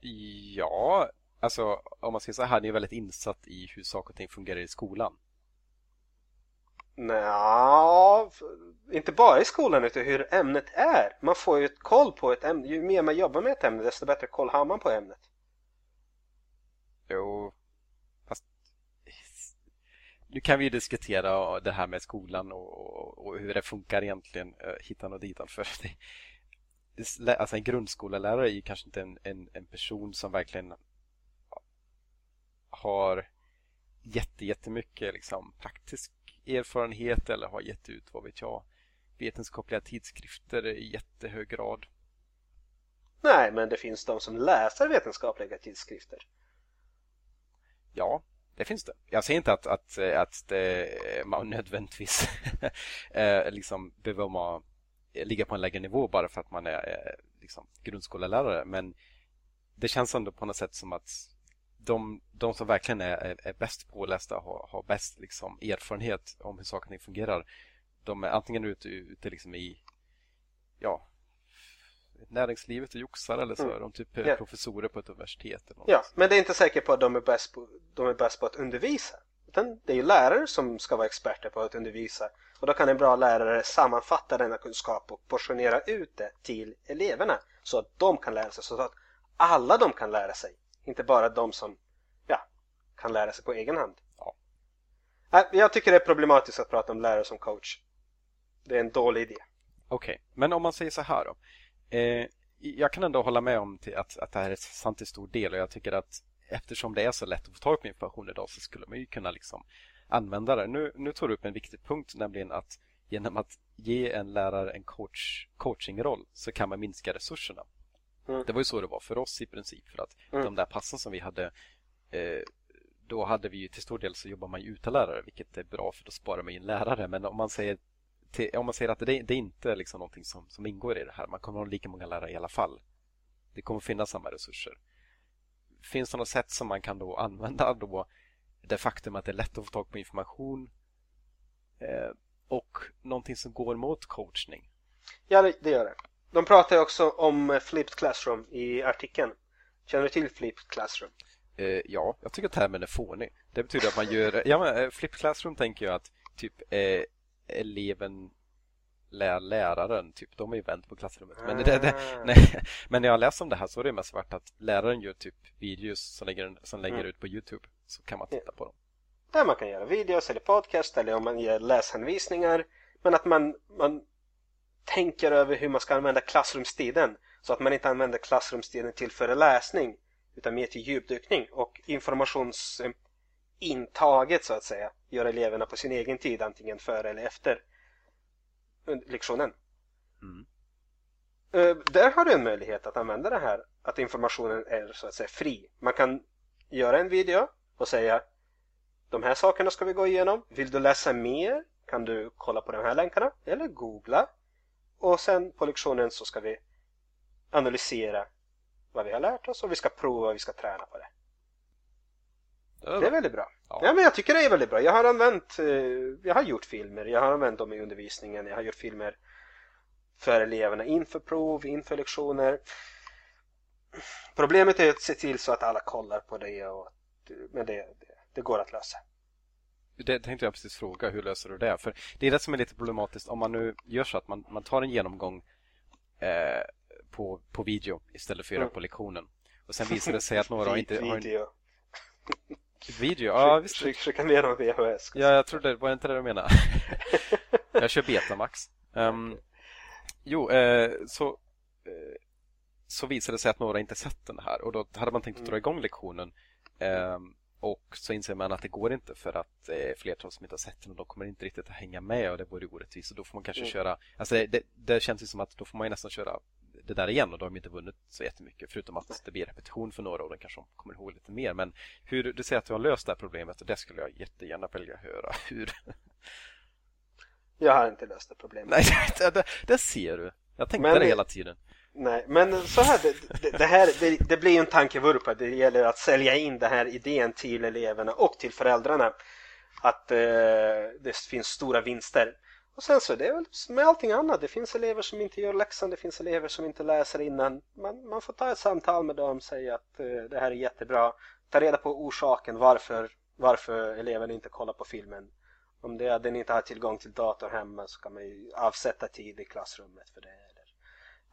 [SPEAKER 2] Ja, alltså om man säger så här, han är väldigt insatt i hur saker och ting fungerar i skolan.
[SPEAKER 1] Nja, inte bara i skolan utan hur ämnet är. Man får ju ett koll på ett ämne. Ju mer man jobbar med ett ämne desto bättre koll har man på ämnet.
[SPEAKER 2] Jo, fast nu kan vi ju diskutera det här med skolan och, och hur det funkar egentligen eh, hitan och ditan. För det, alltså en grundskolelärare är ju kanske inte en, en, en person som verkligen har jätte, jättemycket liksom, praktisk erfarenhet eller har gett ut, vad vet jag, vetenskapliga tidskrifter i jättehög grad.
[SPEAKER 1] Nej, men det finns de som läser vetenskapliga tidskrifter.
[SPEAKER 2] Ja, det finns det. Jag säger inte att, att, att det, man nödvändigtvis [LAUGHS] eh, liksom behöver man ligga på en lägre nivå bara för att man är liksom, grundskolelärare. Men det känns ändå på något sätt som att de, de som verkligen är, är, är bäst pålästa och har, har bäst liksom, erfarenhet om hur saker och ting fungerar. De är antingen ute, ute liksom i ja, näringslivet och joxar eller så mm. är de typ yeah. professorer på ett universitet. Eller
[SPEAKER 1] något. Ja, men det är inte säkert på att de är bäst på, de är bäst på att undervisa. Utan det är ju lärare som ska vara experter på att undervisa. Och då kan en bra lärare sammanfatta denna kunskap och portionera ut det till eleverna. Så att de kan lära sig, så att alla de kan lära sig. Inte bara de som ja, kan lära sig på egen hand. Ja. Jag tycker det är problematiskt att prata om lärare som coach. Det är en dålig idé.
[SPEAKER 2] Okej, okay. men om man säger så här då. Eh, jag kan ändå hålla med om att, att det här är sant till stor del och jag tycker att eftersom det är så lätt att få tag på information idag så skulle man ju kunna liksom använda det. Nu, nu tar du upp en viktig punkt, nämligen att genom att ge en lärare en coach, coachingroll så kan man minska resurserna. Mm. Det var ju så det var för oss i princip. För att mm. de där passen som vi hade eh, då hade vi ju till stor del så jobbar man ju utan lärare vilket är bra för då sparar man ju en lärare. Men om man säger, till, om man säger att det, det är inte liksom någonting som, som ingår i det här. Man kommer ha lika många lärare i alla fall. Det kommer finnas samma resurser. Finns det något sätt som man kan då använda då det faktum att det är lätt att få tag på information eh, och någonting som går mot coachning?
[SPEAKER 1] Ja, det gör det. De pratar ju också om flipped classroom i artikeln. Känner du till flipped classroom?
[SPEAKER 2] Eh, ja, jag tycker termen är fånig. Det betyder att man gör... Ja, men eh, flipped classroom tänker jag att typ eh, eleven lär läraren, typ de är ju vänt på klassrummet. Men, det, det, ah. nej, [LAUGHS] men när jag läser om det här så är det mest varit att läraren gör typ videos som lägger, som lägger mm. ut på Youtube. Så kan man titta på dem.
[SPEAKER 1] Ja, man kan göra videos eller podcast eller om man ger läshänvisningar. Men att man, man tänker över hur man ska använda klassrumstiden så att man inte använder klassrumstiden till föreläsning utan mer till djupdykning och informationsintaget så att säga gör eleverna på sin egen tid antingen före eller efter lektionen. Mm. Eh, där har du en möjlighet att använda det här att informationen är så att säga fri. Man kan göra en video och säga de här sakerna ska vi gå igenom. Vill du läsa mer kan du kolla på de här länkarna eller googla och sen på lektionen så ska vi analysera vad vi har lärt oss och vi ska prova och vi ska träna på det. Det är väldigt bra. Ja. ja. men jag tycker det är väldigt bra. Jag har använt, eh, jag har gjort filmer, jag har använt dem i undervisningen, jag har gjort filmer för eleverna inför prov, inför lektioner. Problemet är att se till så att alla kollar på det och men det, det, det går att lösa.
[SPEAKER 2] Det tänkte jag precis fråga, hur löser du det? För det är det som är lite problematiskt om man nu gör så att man, man tar en genomgång eh, på, på video istället för att göra mm. på lektionen. Och sen visar det sig att några [LAUGHS] inte
[SPEAKER 1] har... Video. [LAUGHS]
[SPEAKER 2] Video, ja visst.
[SPEAKER 1] Försöka mena VHS.
[SPEAKER 2] Ja, jag trodde, var det inte det du menade? [LAUGHS] jag kör Betamax. Um, jo, eh, så, eh, så visade det sig att några inte sett den här och då hade man tänkt att dra mm. igång lektionen. Eh, och så inser man att det går inte för att det är flertal som inte har sett den och de kommer inte riktigt att hänga med och det vore orättvist. Och då får man kanske mm. köra, alltså det, det, känns ju som att då får man nästan köra det där igen och då har de inte vunnit så jättemycket förutom att det blir repetition för några och de kanske kommer ihåg lite mer. Men hur du säger att du har löst det här problemet och det skulle jag jättegärna vilja höra. [LAUGHS] Hur?
[SPEAKER 1] Jag har inte löst det problemet.
[SPEAKER 2] Nej, [LAUGHS] det, det, det ser du. Jag tänkte men, det hela tiden.
[SPEAKER 1] Nej, men så här, det, det här, det, det blir ju en tankevurpa. Det gäller att sälja in den här idén till eleverna och till föräldrarna. Att eh, det finns stora vinster. Och sen så det är väl med allting annat. Det finns elever som inte gör läxan, det finns elever som inte läser innan. Man, man får ta ett samtal med dem och säga att eh, det här är jättebra. Ta reda på orsaken varför, varför eleven inte kollar på filmen. Om det är att den inte har tillgång till dator hemma så kan man ju avsätta tid i klassrummet för det.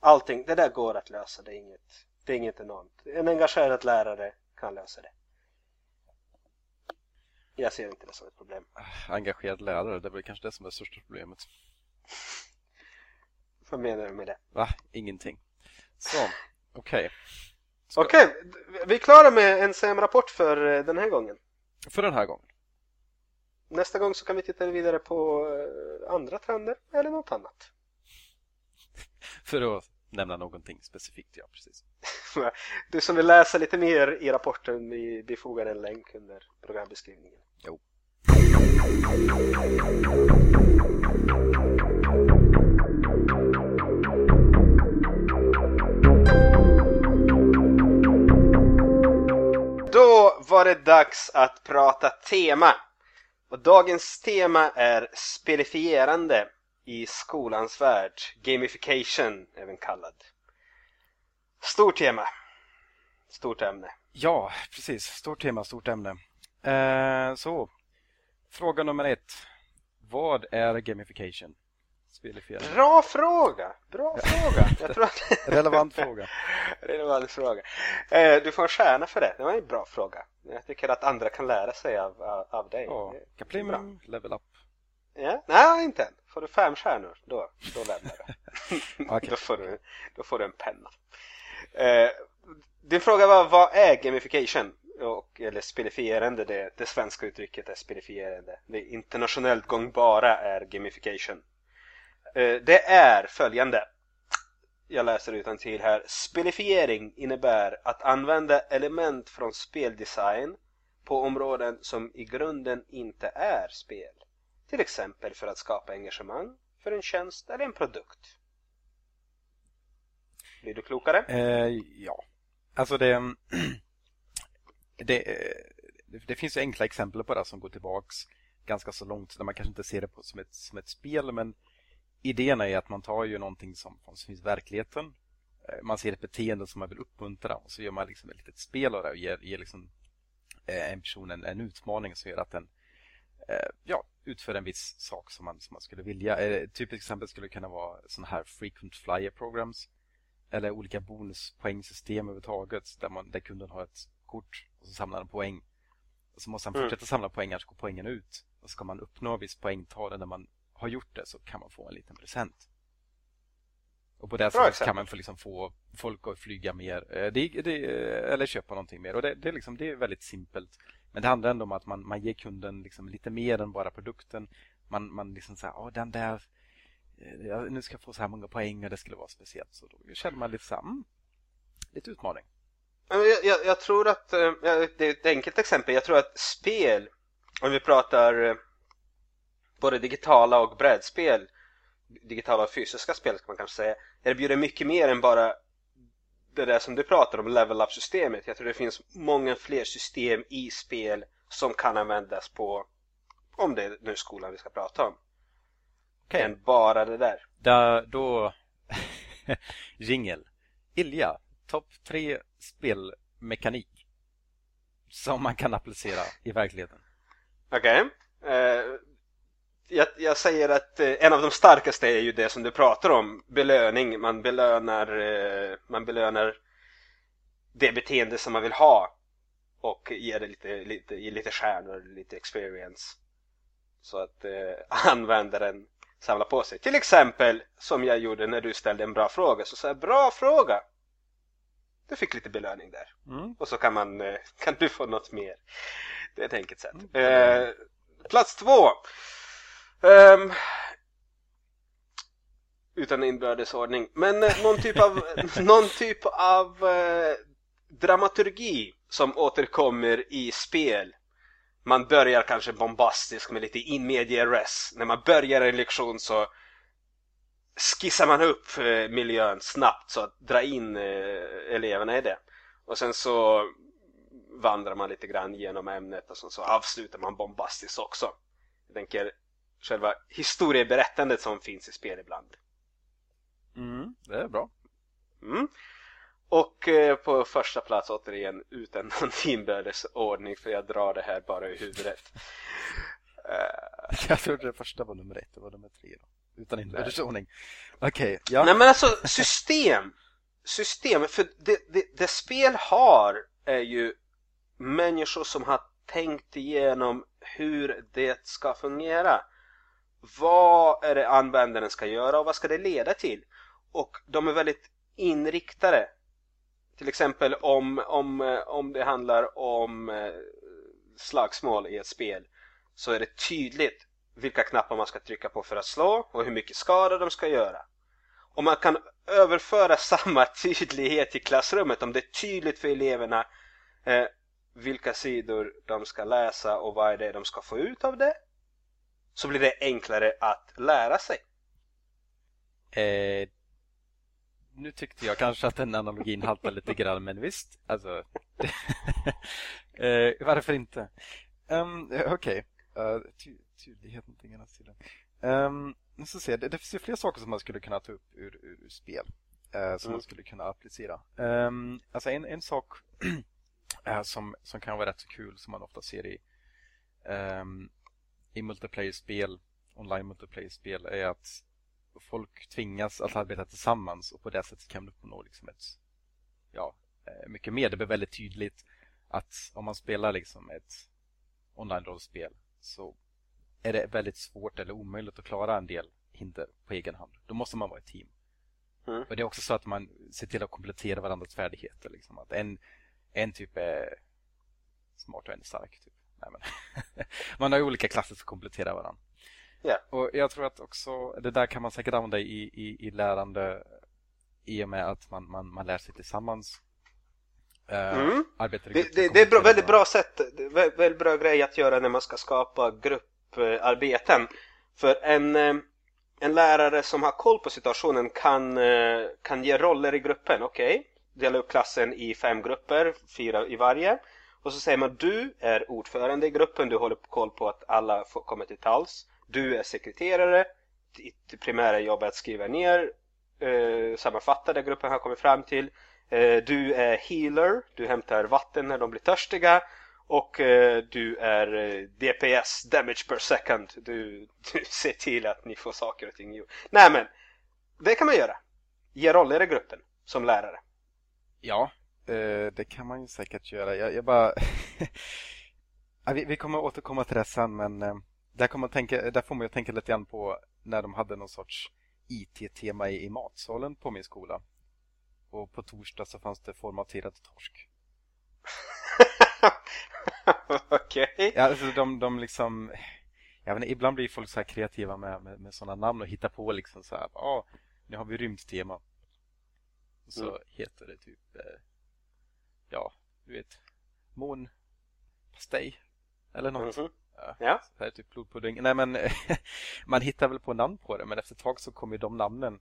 [SPEAKER 1] Allting, det där går att lösa, det är inget, det är inget enormt. En engagerad lärare kan lösa det. Jag ser inte det som ett problem.
[SPEAKER 2] Engagerad lärare, det är väl kanske det som är det största problemet.
[SPEAKER 1] Vad menar du med det?
[SPEAKER 2] Va? Ingenting. Så, okej. Okay.
[SPEAKER 1] Okej, okay, vi är klara med en CM-rapport för eh, den här gången.
[SPEAKER 2] För den här gången.
[SPEAKER 1] Nästa gång så kan vi titta vidare på eh, andra trender eller något annat. [LAUGHS]
[SPEAKER 2] för att nämna någonting specifikt, ja precis. [LAUGHS]
[SPEAKER 1] du som vill läsa lite mer i rapporten, vi bifogar en länk under programbeskrivningen.
[SPEAKER 2] Jo.
[SPEAKER 1] Då var det dags att prata tema. Och dagens tema är spelifierande i skolans värld. Gamification även kallad. Stort tema. Stort ämne.
[SPEAKER 2] Ja, precis. Stort tema, stort ämne. Eh, så, fråga nummer ett. Vad är gamification?
[SPEAKER 1] Bra fråga! Bra fråga!
[SPEAKER 2] Jag tror att... [LAUGHS] Relevant fråga. [LAUGHS]
[SPEAKER 1] Relevant fråga. Eh, du får en stjärna för det. Det var en bra fråga. Jag tycker att andra kan lära sig av, av, av dig.
[SPEAKER 2] Ja, Kaplimum, level up.
[SPEAKER 1] Ja, nej, inte än. Får du fem stjärnor, då, då lämnar du. [LAUGHS] okay. då, får du då får du en penna. Eh, din fråga var, vad är gamification? Och, eller spelifierande, det, det svenska uttrycket är spelifierande. Det internationellt gångbara är gamification. Eh, det är följande. Jag läser utan till här. Spelifiering innebär att använda element från speldesign på områden som i grunden inte är spel. Till exempel för att skapa engagemang för en tjänst eller en produkt. Blir du klokare?
[SPEAKER 2] Eh, ja. Alltså det, [CLEARS THROAT] det, eh, det, finns ju enkla exempel på det som går tillbaks ganska så långt där man kanske inte ser det på, som, ett, som ett spel men idén är att man tar ju någonting som, som finns i verkligheten eh, man ser ett beteende som man vill uppmuntra och så gör man liksom ett litet spel av det och ger, ger liksom, eh, en person en, en utmaning som gör att den ja, utför en viss sak som man, som man skulle vilja. Ett typiskt exempel skulle kunna vara sådana här frequent flyer programs eller olika bonuspoängsystem överhuvudtaget där, man, där kunden har ett kort och så samlar den poäng. Och så måste han mm. fortsätta mm. samla poäng, annars går poängen ut. Och ska man uppnå viss poängtal när man har gjort det så kan man få en liten present. Och på det sättet kan man få, liksom få folk att flyga mer eh, det, det, eller köpa någonting mer. Och det, det, liksom, det är väldigt simpelt. Men det handlar ändå om att man, man ger kunden liksom lite mer än bara produkten. Man, man liksom säger, åh den där, eh, nu ska jag få så här många poäng och det skulle vara speciellt. Så då känner man lite så här, mm, lite utmaning.
[SPEAKER 1] Jag, jag, jag, tror att, eh, det är ett enkelt exempel, jag tror att spel, om vi pratar eh, både digitala och brädspel, digitala och fysiska spel ska man kanske säga, erbjuder mycket mer än bara det där som du pratar om, level up-systemet. Jag tror det finns många fler system i spel som kan användas på, om det är nu skolan vi ska prata om.
[SPEAKER 2] Okej.
[SPEAKER 1] Än bara det där.
[SPEAKER 2] Där, då... [LAUGHS] Jingel. Ilja, topp tre spelmekanik som man kan applicera i verkligheten.
[SPEAKER 1] Okej. Eh, jag, jag säger att eh, en av de starkaste är ju det som du pratar om, belöning. Man belönar, eh, man belönar det beteende som man vill ha och ger det lite, lite, ger lite stjärnor, lite experience. Så att eh, [LAUGHS] användaren samlar på sig. Till exempel som jag gjorde när du ställde en bra fråga. Så sa jag bra fråga! Du fick lite belöning där.
[SPEAKER 2] Mm.
[SPEAKER 1] Och så kan man, eh, [LAUGHS] kan du få något mer. Det är ett enkelt sätt. Eh, plats två. Um, utan inbördes ordning. Men eh, någon typ av, [LAUGHS] någon typ av eh, dramaturgi som återkommer i spel. Man börjar kanske bombastiskt med lite in media res. När man börjar en lektion så skissar man upp eh, miljön snabbt så att dra in eh, eleverna i det. Och sen så vandrar man lite grann genom ämnet och sen så avslutar man bombastiskt också. Jag tänker själva historieberättandet som finns i spel ibland.
[SPEAKER 2] Mm, det är bra.
[SPEAKER 1] Mm. Och eh, på första plats återigen utan någon [LAUGHS] inbördes ordning för jag drar det här bara i huvudet. [LAUGHS] Eh,
[SPEAKER 2] Jag trodde det första var nummer ett, det var nummer tre då. Utan inbördesordning. Okej, ja.
[SPEAKER 1] Nej men alltså system. System, för det, det, det spel har är ju människor som har tänkt igenom hur det ska fungera. Vad är det användaren ska göra och vad ska det leda till? Och de är väldigt inriktade. Till exempel om, om, eh, om det handlar om eh, slagsmål i ett spel så är det tydligt vilka knappar man ska trycka på för att slå och hur mycket skada de ska göra. Och man kan överföra [LAUGHS] samma tydlighet till klassrummet om det är tydligt för eleverna eh, vilka sidor de ska läsa och vad är det de ska få ut av det så blir det enklare att lära sig.
[SPEAKER 2] Eh, nu tyckte jag kanske att den analogin haltar lite grann, men visst, alltså. [LAUGHS] eh, varför inte? Um, Okej, okay. uh, ty tydlighet någonting annat till um, Nu ska se, det, det finns ju fler saker som man skulle kunna ta upp ur, ur, ur spel. Uh, som
[SPEAKER 1] Mm.
[SPEAKER 2] man skulle kunna applicera. Um, alltså en, en sak [CLEARS THROAT] uh, som, som kan vara rätt så kul som man ofta ser i, um, i multiplayer-spel, online multiplayer-spel, är att folk tvingas att arbeta tillsammans och på det sättet kan man uppnå liksom ett, ja, eh, mycket mer. Det blir väldigt tydligt att om man spelar liksom ett online-rollspel så är det väldigt svårt eller omöjligt att klara en del hinder på egen hand. Då måste man vara ett team.
[SPEAKER 1] Mm.
[SPEAKER 2] Och det är också så att man ser till att komplettera varandras färdigheter. Liksom. Att en, en typ är smart och en är stark. Typ. Nej, men [LAUGHS] man har ju olika klasser som kompletterar varandra.
[SPEAKER 1] Ja.
[SPEAKER 2] Och jag tror att också det där kan man säkert använda i, i, i lärande i och med att man, man, man lär sig tillsammans. Eh,
[SPEAKER 1] Mm.
[SPEAKER 2] arbetar
[SPEAKER 1] Det, det, det är bra, väldigt bra sätt, det är vä- väldigt bra grej att göra när man ska skapa grupparbeten. För en, eh, en lärare som har koll på situationen kan, eh, kan ge roller i gruppen. Okej, dela upp klassen i fem grupper, fyra i varje. Och så säger man du är ordförande i gruppen, du håller koll på att alla får till tals. Du är sekreterare, ditt primära jobb är att skriva ner, eh, sammanfatta det gruppen har kommit fram till. Eh, du är healer, du hämtar vatten när de blir törstiga. Och eh, du är eh, DPS, damage per second. Du, [LAUGHS] du ser till att ni får saker och ting gjort. Nej men, det kan man göra. Ge roller i gruppen som lärare.
[SPEAKER 2] Ja, eh, det kan man ju säkert göra. Jag, jag bara... [LAUGHS] vi, vi kommer återkomma till det sen, men eh, där, kommer tänka, där får man ju tänka lite grann på när de hade någon sorts IT-tema i, i matsalen på min skola. Och på torsdag så fanns det formaterad torsk. [LAUGHS]
[SPEAKER 1] Okej.
[SPEAKER 2] Ja, alltså de, de liksom... Jag vet inte, ibland blir folk så här kreativa med, med, med sådana namn och hittar på liksom så här. Ja, ah, nu har vi rymdtema. Så
[SPEAKER 1] Mm.
[SPEAKER 2] heter det typ... Eh, ja, du vet. Månpastej. Eller något.
[SPEAKER 1] Mhm.
[SPEAKER 2] Ja.
[SPEAKER 1] Ja.
[SPEAKER 2] Så här typ blodpudding. Nej men [LAUGHS] man hittar väl på namn på det men efter ett tag så kommer de namnen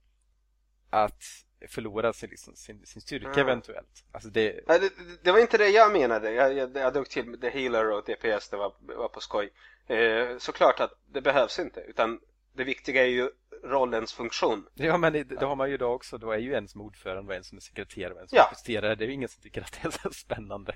[SPEAKER 2] att förlorar sin, liksom, sin, sin styrka
[SPEAKER 1] Mm.
[SPEAKER 2] eventuellt. Alltså det,
[SPEAKER 1] Nej, det, det var inte det jag menade. Jag, jag, jag drog till The Healer och DPS, det var, var på skoj. Eh, såklart att det behövs inte, utan det viktiga är ju rollens funktion.
[SPEAKER 2] ja men det, det har man ju idag också. Då är ju en som är ordförande och en som är sekreterare och en som
[SPEAKER 1] Ja.
[SPEAKER 2] är. Det är ju ingen som tycker att det är så spännande.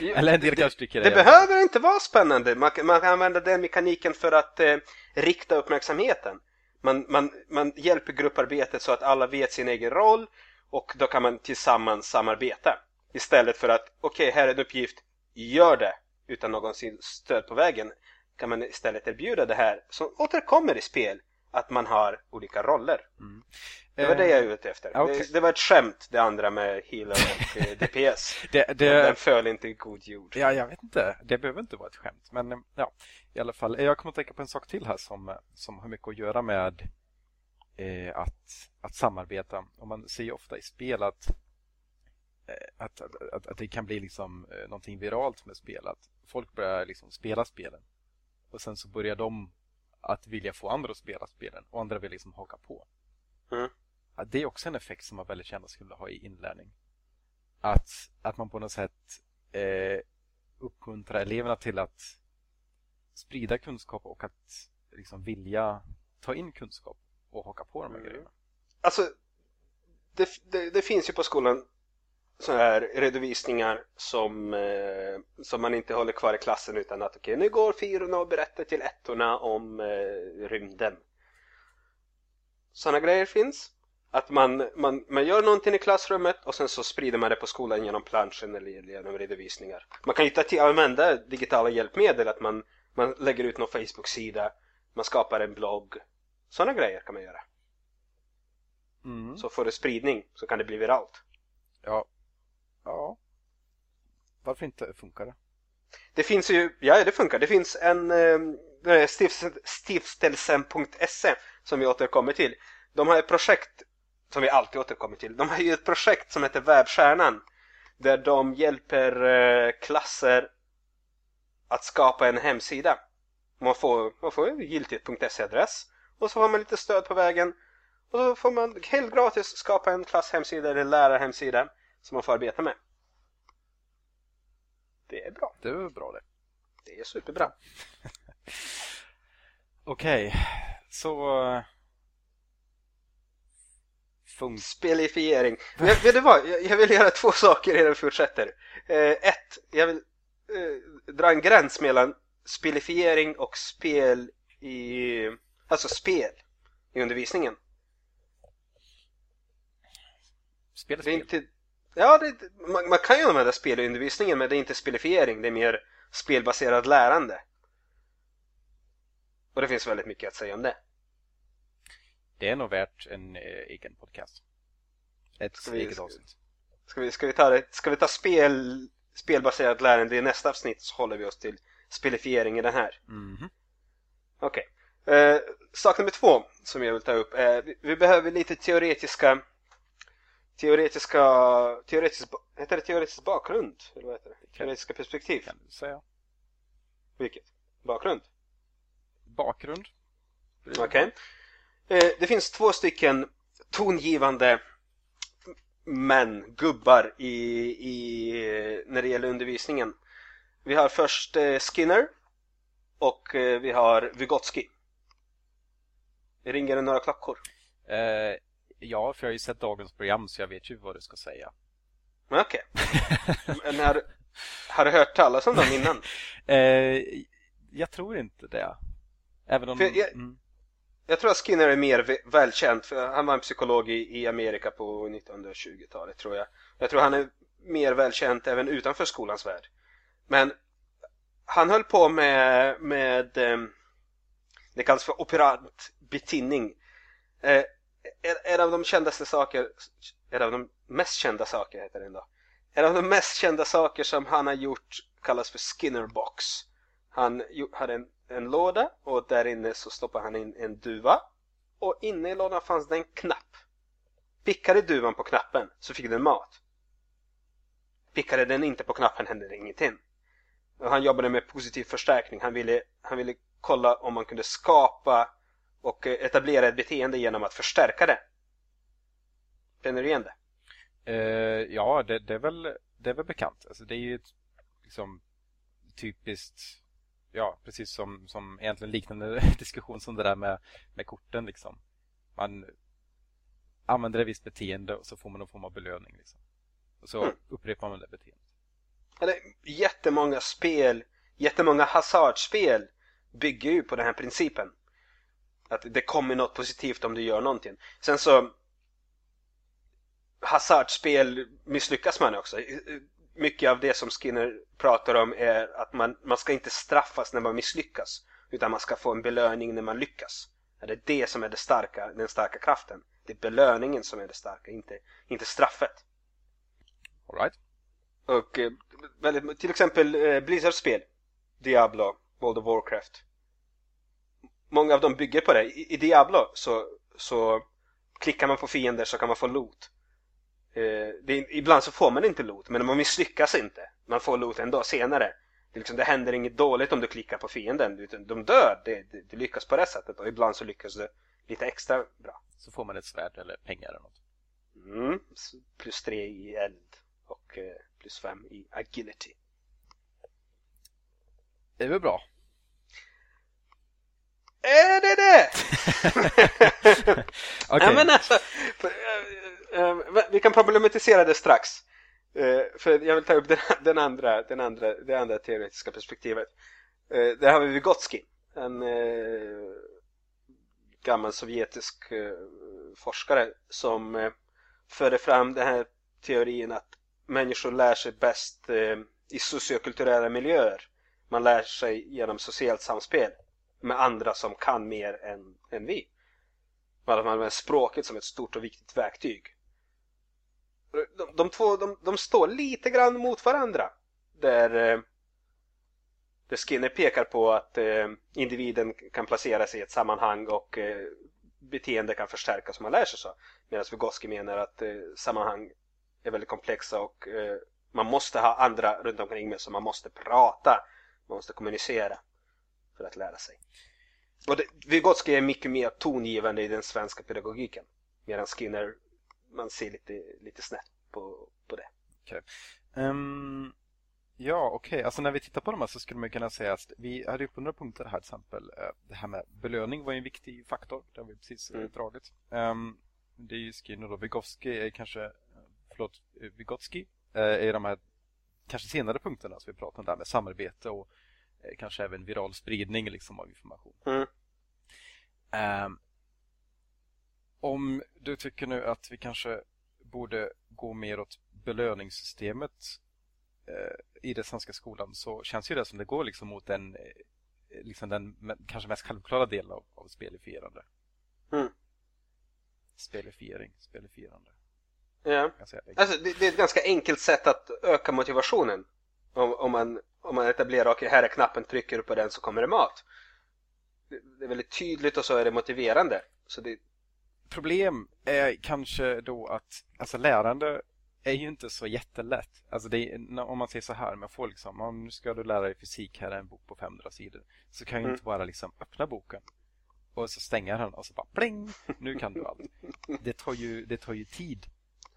[SPEAKER 1] Jo,
[SPEAKER 2] Eller en del
[SPEAKER 1] det,
[SPEAKER 2] kanske tycker
[SPEAKER 1] det behöver inte vara spännande. Man, kan- man kan använda den mekaniken för att eh, rikta uppmärksamheten. Man, man, man hjälper grupparbetet så att alla vet sin egen roll och då kan man tillsammans samarbeta. Istället för att, okej, här är en uppgift, gör det utan någonsin stöd på vägen. Kan man istället erbjuda det här som återkommer i spel, att man har olika roller.
[SPEAKER 2] Mm.
[SPEAKER 1] Det var det jag är ute efter.
[SPEAKER 2] okej.
[SPEAKER 1] Det, det var ett skämt, det andra med healer och eh, [LAUGHS] DPS.
[SPEAKER 2] Det,
[SPEAKER 1] Den
[SPEAKER 2] det,
[SPEAKER 1] föll inte i god jord.
[SPEAKER 2] ja, jag vet inte. Det behöver inte vara ett skämt. Men eh, ja, i alla fall. Jag kommer att tänka på en sak till här som, eh, som har mycket att göra med eh, att, att samarbeta. Och man ser ju ofta i spel att, eh, att, att, att, det kan bli liksom eh, någonting viralt med spel. Att folk börjar liksom spela spelen. Och sen så börjar de att vilja få andra att spela spelen och andra vill liksom haka på.
[SPEAKER 1] Mm.
[SPEAKER 2] Det är också en effekt som man väldigt gärna skulle ha i inlärning. Att, att man på något sätt eh, uppmuntrar eleverna till att sprida kunskap och att liksom vilja ta in kunskap och haka på de här
[SPEAKER 1] Mm.
[SPEAKER 2] grejerna.
[SPEAKER 1] Alltså, det, det, det finns ju på skolan så här redovisningar som, eh, som man inte håller kvar i klassen utan att okej, nu går fyrorna och berättar till ettorna om eh, rymden. Sådana grejer finns. Att man, man, man gör någonting i klassrummet och sen så sprider man det på skolan genom planschen eller genom redovisningar. Man kan ju ta till använda digitala hjälpmedel, att man, man lägger ut någon Facebook-sida, man skapar en blogg. Sådana grejer kan man göra.
[SPEAKER 2] Mm.
[SPEAKER 1] Så får det spridning så kan det bli viralt.
[SPEAKER 2] Ja. Ja. Varför inte funkar det?
[SPEAKER 1] Det finns ju, ja det funkar, det finns en eh, stiftelsen.se som vi återkommer till. De har ett projekt som vi alltid återkommer till. De har ju ett projekt som heter Vävstjärnan där de hjälper eh, klasser att skapa en hemsida. Man får, man får en giltig .se-adress och så får man lite stöd på vägen och så får man helt gratis skapa en klasshemsida eller lärarhemsida som man får arbeta med. Det är bra.
[SPEAKER 2] Det var bra det.
[SPEAKER 1] Det är superbra. [LAUGHS]
[SPEAKER 2] Okej, så... eh, Funk...
[SPEAKER 1] Spelifiering. Men vet du vad? Jag, jag vill göra två saker innan vi fortsätter. Eh, ett, jag vill eh, dra en gräns mellan spelifiering och spel i... Alltså spel i undervisningen.
[SPEAKER 2] Spel är
[SPEAKER 1] Det är
[SPEAKER 2] spel.
[SPEAKER 1] inte... Ja, det, man, man kan ju använda spel i undervisningen men det är inte spelifiering, det är mer spelbaserat lärande. Och det finns väldigt mycket att säga om det.
[SPEAKER 2] Det är nog värt en eh, egen podcast. Ett
[SPEAKER 1] Ska vi-
[SPEAKER 2] eget avsnitt.
[SPEAKER 1] Ska vi, ska vi ta, ska vi ta spel, spelbaserat lärande i nästa avsnitt så håller vi oss till spelifiering i den här.
[SPEAKER 2] Mhm.
[SPEAKER 1] Okej. Eh, sak nummer två som jag vill ta upp är vi, vi behöver lite teoretiska teoretiska teoretisk, heter det teoretisk bakgrund? Eller vad heter det? Teoretiska perspektiv?
[SPEAKER 2] Kan du säga?
[SPEAKER 1] Vilket? Bakgrund?
[SPEAKER 2] Bakgrund?
[SPEAKER 1] Okej. Eh, det finns två stycken tongivande män, gubbar i, i, när det gäller undervisningen. Vi har först eh, Skinner och eh, vi har Vygotsky. Ringer det några klockor?
[SPEAKER 2] Eh, ja, för jag har ju sett dagens program så jag vet ju vad du ska säga.
[SPEAKER 1] Men Okej. Men har, har du hört talas om dem innan? [LAUGHS]
[SPEAKER 2] Eh, jag tror inte det. Även om...
[SPEAKER 1] Jag-
[SPEAKER 2] mm,
[SPEAKER 1] Jag tror att Skinner är mer välkänd för han var en psykolog i, i Amerika på 1920-talet tror jag. Jag tror han är mer välkänd även utanför skolans värld. Men han höll på med, med ehm, det kallas för operant betinning. En, en av de kändaste saker, en av de mest kända saker heter det ändå. En av de mest kända saker som han har gjort kallas för Skinner box. Han hade en, en låda och där inne så stoppade han in en duva. Och inne i lådan fanns det en knapp. Pickade duvan på knappen så fick den mat. Pickade den inte på knappen hände det ingenting. Och han jobbade med positiv förstärkning. Han ville, han ville kolla om man kunde skapa och eh, etablera ett beteende genom att förstärka det. Känner du igen det?
[SPEAKER 2] Uh, ja, det, det, är väl, det är väl bekant. Alltså, det är ju ett, liksom, typiskt ja, precis som, som egentligen liknande [LAUGHS] diskussion som det där med, med korten. Liksom. Man använder ett visst beteende och så får man någon form av belöning. Liksom. Och så mm. upprepar man det beteendet.
[SPEAKER 1] Eller, jättemånga spel, jättemånga hasardspel bygger ju på den här principen. Att det kommer något positivt om du gör någonting. Sen så hasardspel misslyckas man också. Mycket av det som Skinner pratar om är att man, man ska inte straffas när man misslyckas. Utan man ska få en belöning när man lyckas. Det är det som är det starka, den starka kraften. Det är belöningen som är det starka, inte, inte straffet.
[SPEAKER 2] All right.
[SPEAKER 1] Och eh, till exempel eh, Blizzards spel, Diablo, World of Warcraft. Många av dem bygger på det. I, i Diablo så, så klickar man på fiender så kan man få loot. Eh, det, ibland så får man inte loot, men man misslyckas inte. Man får loot ändå senare. Det, liksom, det händer inget dåligt om du klickar på fienden, de dör. Det, det, det lyckas på det sättet och ibland så lyckas det lite extra bra.
[SPEAKER 2] Så får man ett svärd eller pengar eller något.
[SPEAKER 1] Mm, plus tre i eld och eh, plus fem i agility.
[SPEAKER 2] Det är väl bra?
[SPEAKER 1] Är det det? [LAUGHS] okay. ja, men alltså, eh, eh, vi kan problematisera det strax. För jag vill ta upp den, den andra, den andra, det andra teoretiska perspektivet. Där har vi Vygotsky. En gammal sovjetisk forskare som förde fram den här teorin att människor lär sig bäst i sociokulturella miljöer. Man lär sig genom socialt samspel med andra som kan mer än, än vi. Man använder språket som ett stort och viktigt verktyg. De, de två de, de står lite grann mot varandra. Där, eh, där Skinner pekar på att eh, individen kan placeras i ett sammanhang och eh, beteende kan förstärkas om man lär sig så. Medan Vygotsky menar att sammanhang är väldigt komplexa och man måste ha andra runt omkring med så man måste prata. Man måste kommunicera för att lära sig. Och det, Vygotsky är mycket mer tongivande i den svenska pedagogiken. Medan Skinner, man ser lite, lite snett på, på det.
[SPEAKER 2] Okay. Um, ehm, ja, okej. Okay. Alltså när vi tittar på de här så skulle man kunna säga att vi hade upp några punkter här till exempel. Eh, det här med belöning var en viktig faktor. Det har vi precis mm. dragit. Um, det är ju Skinner och Vygotsky är kanske, förlåt, Vygotsky är de här kanske senare punkterna som vi pratade om där med samarbete och Eh, kanske även viral spridning liksom, av information. Mm. Um, om du tycker nu att vi kanske borde gå mer åt belöningssystemet uh, i den svenska skolan så känns ju det som det går liksom mot den, eh, liksom den kanske mest självklara delen av, av spelifierande. Mm. Spelifiering, spelifierande.
[SPEAKER 1] Ja. Alltså, det, det, är ett ganska enkelt sätt att öka motivationen. Om, om man om man etablerar, okej okay, här är knappen, trycker du på den så kommer det mat. Det är väldigt tydligt och så är det motiverande. Så det...
[SPEAKER 2] Problem är kanske då att alltså lärande är ju inte så jättelätt. Alltså är, om man säger så här, man får liksom, om nu ska du lära dig fysik, här är en bok på 500 sidor. Så kan ju mm. inte bara liksom öppna boken och så stänga den och så bara pling, nu kan du allt. [LAUGHS] Det tar ju, det tar ju tid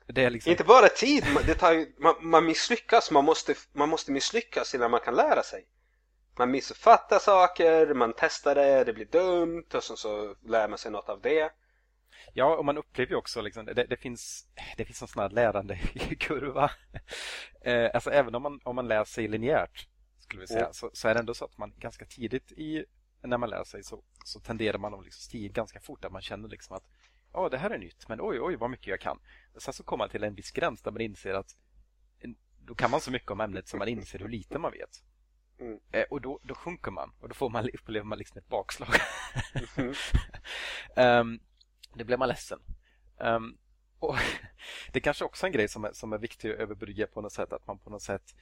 [SPEAKER 1] Liksom... Inte bara tid, det tar ju, man, man misslyckas, man måste, man måste misslyckas innan man kan lära sig. Man missuppfattar saker, man testar det, det blir dumt och så, så lär man sig något av det.
[SPEAKER 2] Ja, och man upplever ju också liksom, det, det, finns, det finns en sån här lärande [LAUGHS] kurva. Eh, alltså även om man, om man lär sig linjärt skulle vi säga, mm. så, så, är det ändå så att man ganska tidigt i, när man lär sig så, så tenderar man att liksom stiga ganska fort. Att man känner liksom att ja, det här är nytt, men oj, oj, vad mycket jag kan. Sen så kommer man till en viss gräns där man inser att då kan man så mycket om ämnet så man inser hur lite man vet. Mm. Eh, och då, då sjunker man och då får man, [LAUGHS] upplever man liksom ett bakslag. Mm. um, [LAUGHS] det blir man ledsen. Um, och [LAUGHS] det är kanske också en grej som är, som är viktig att överbrygga på något sätt, att man på något sätt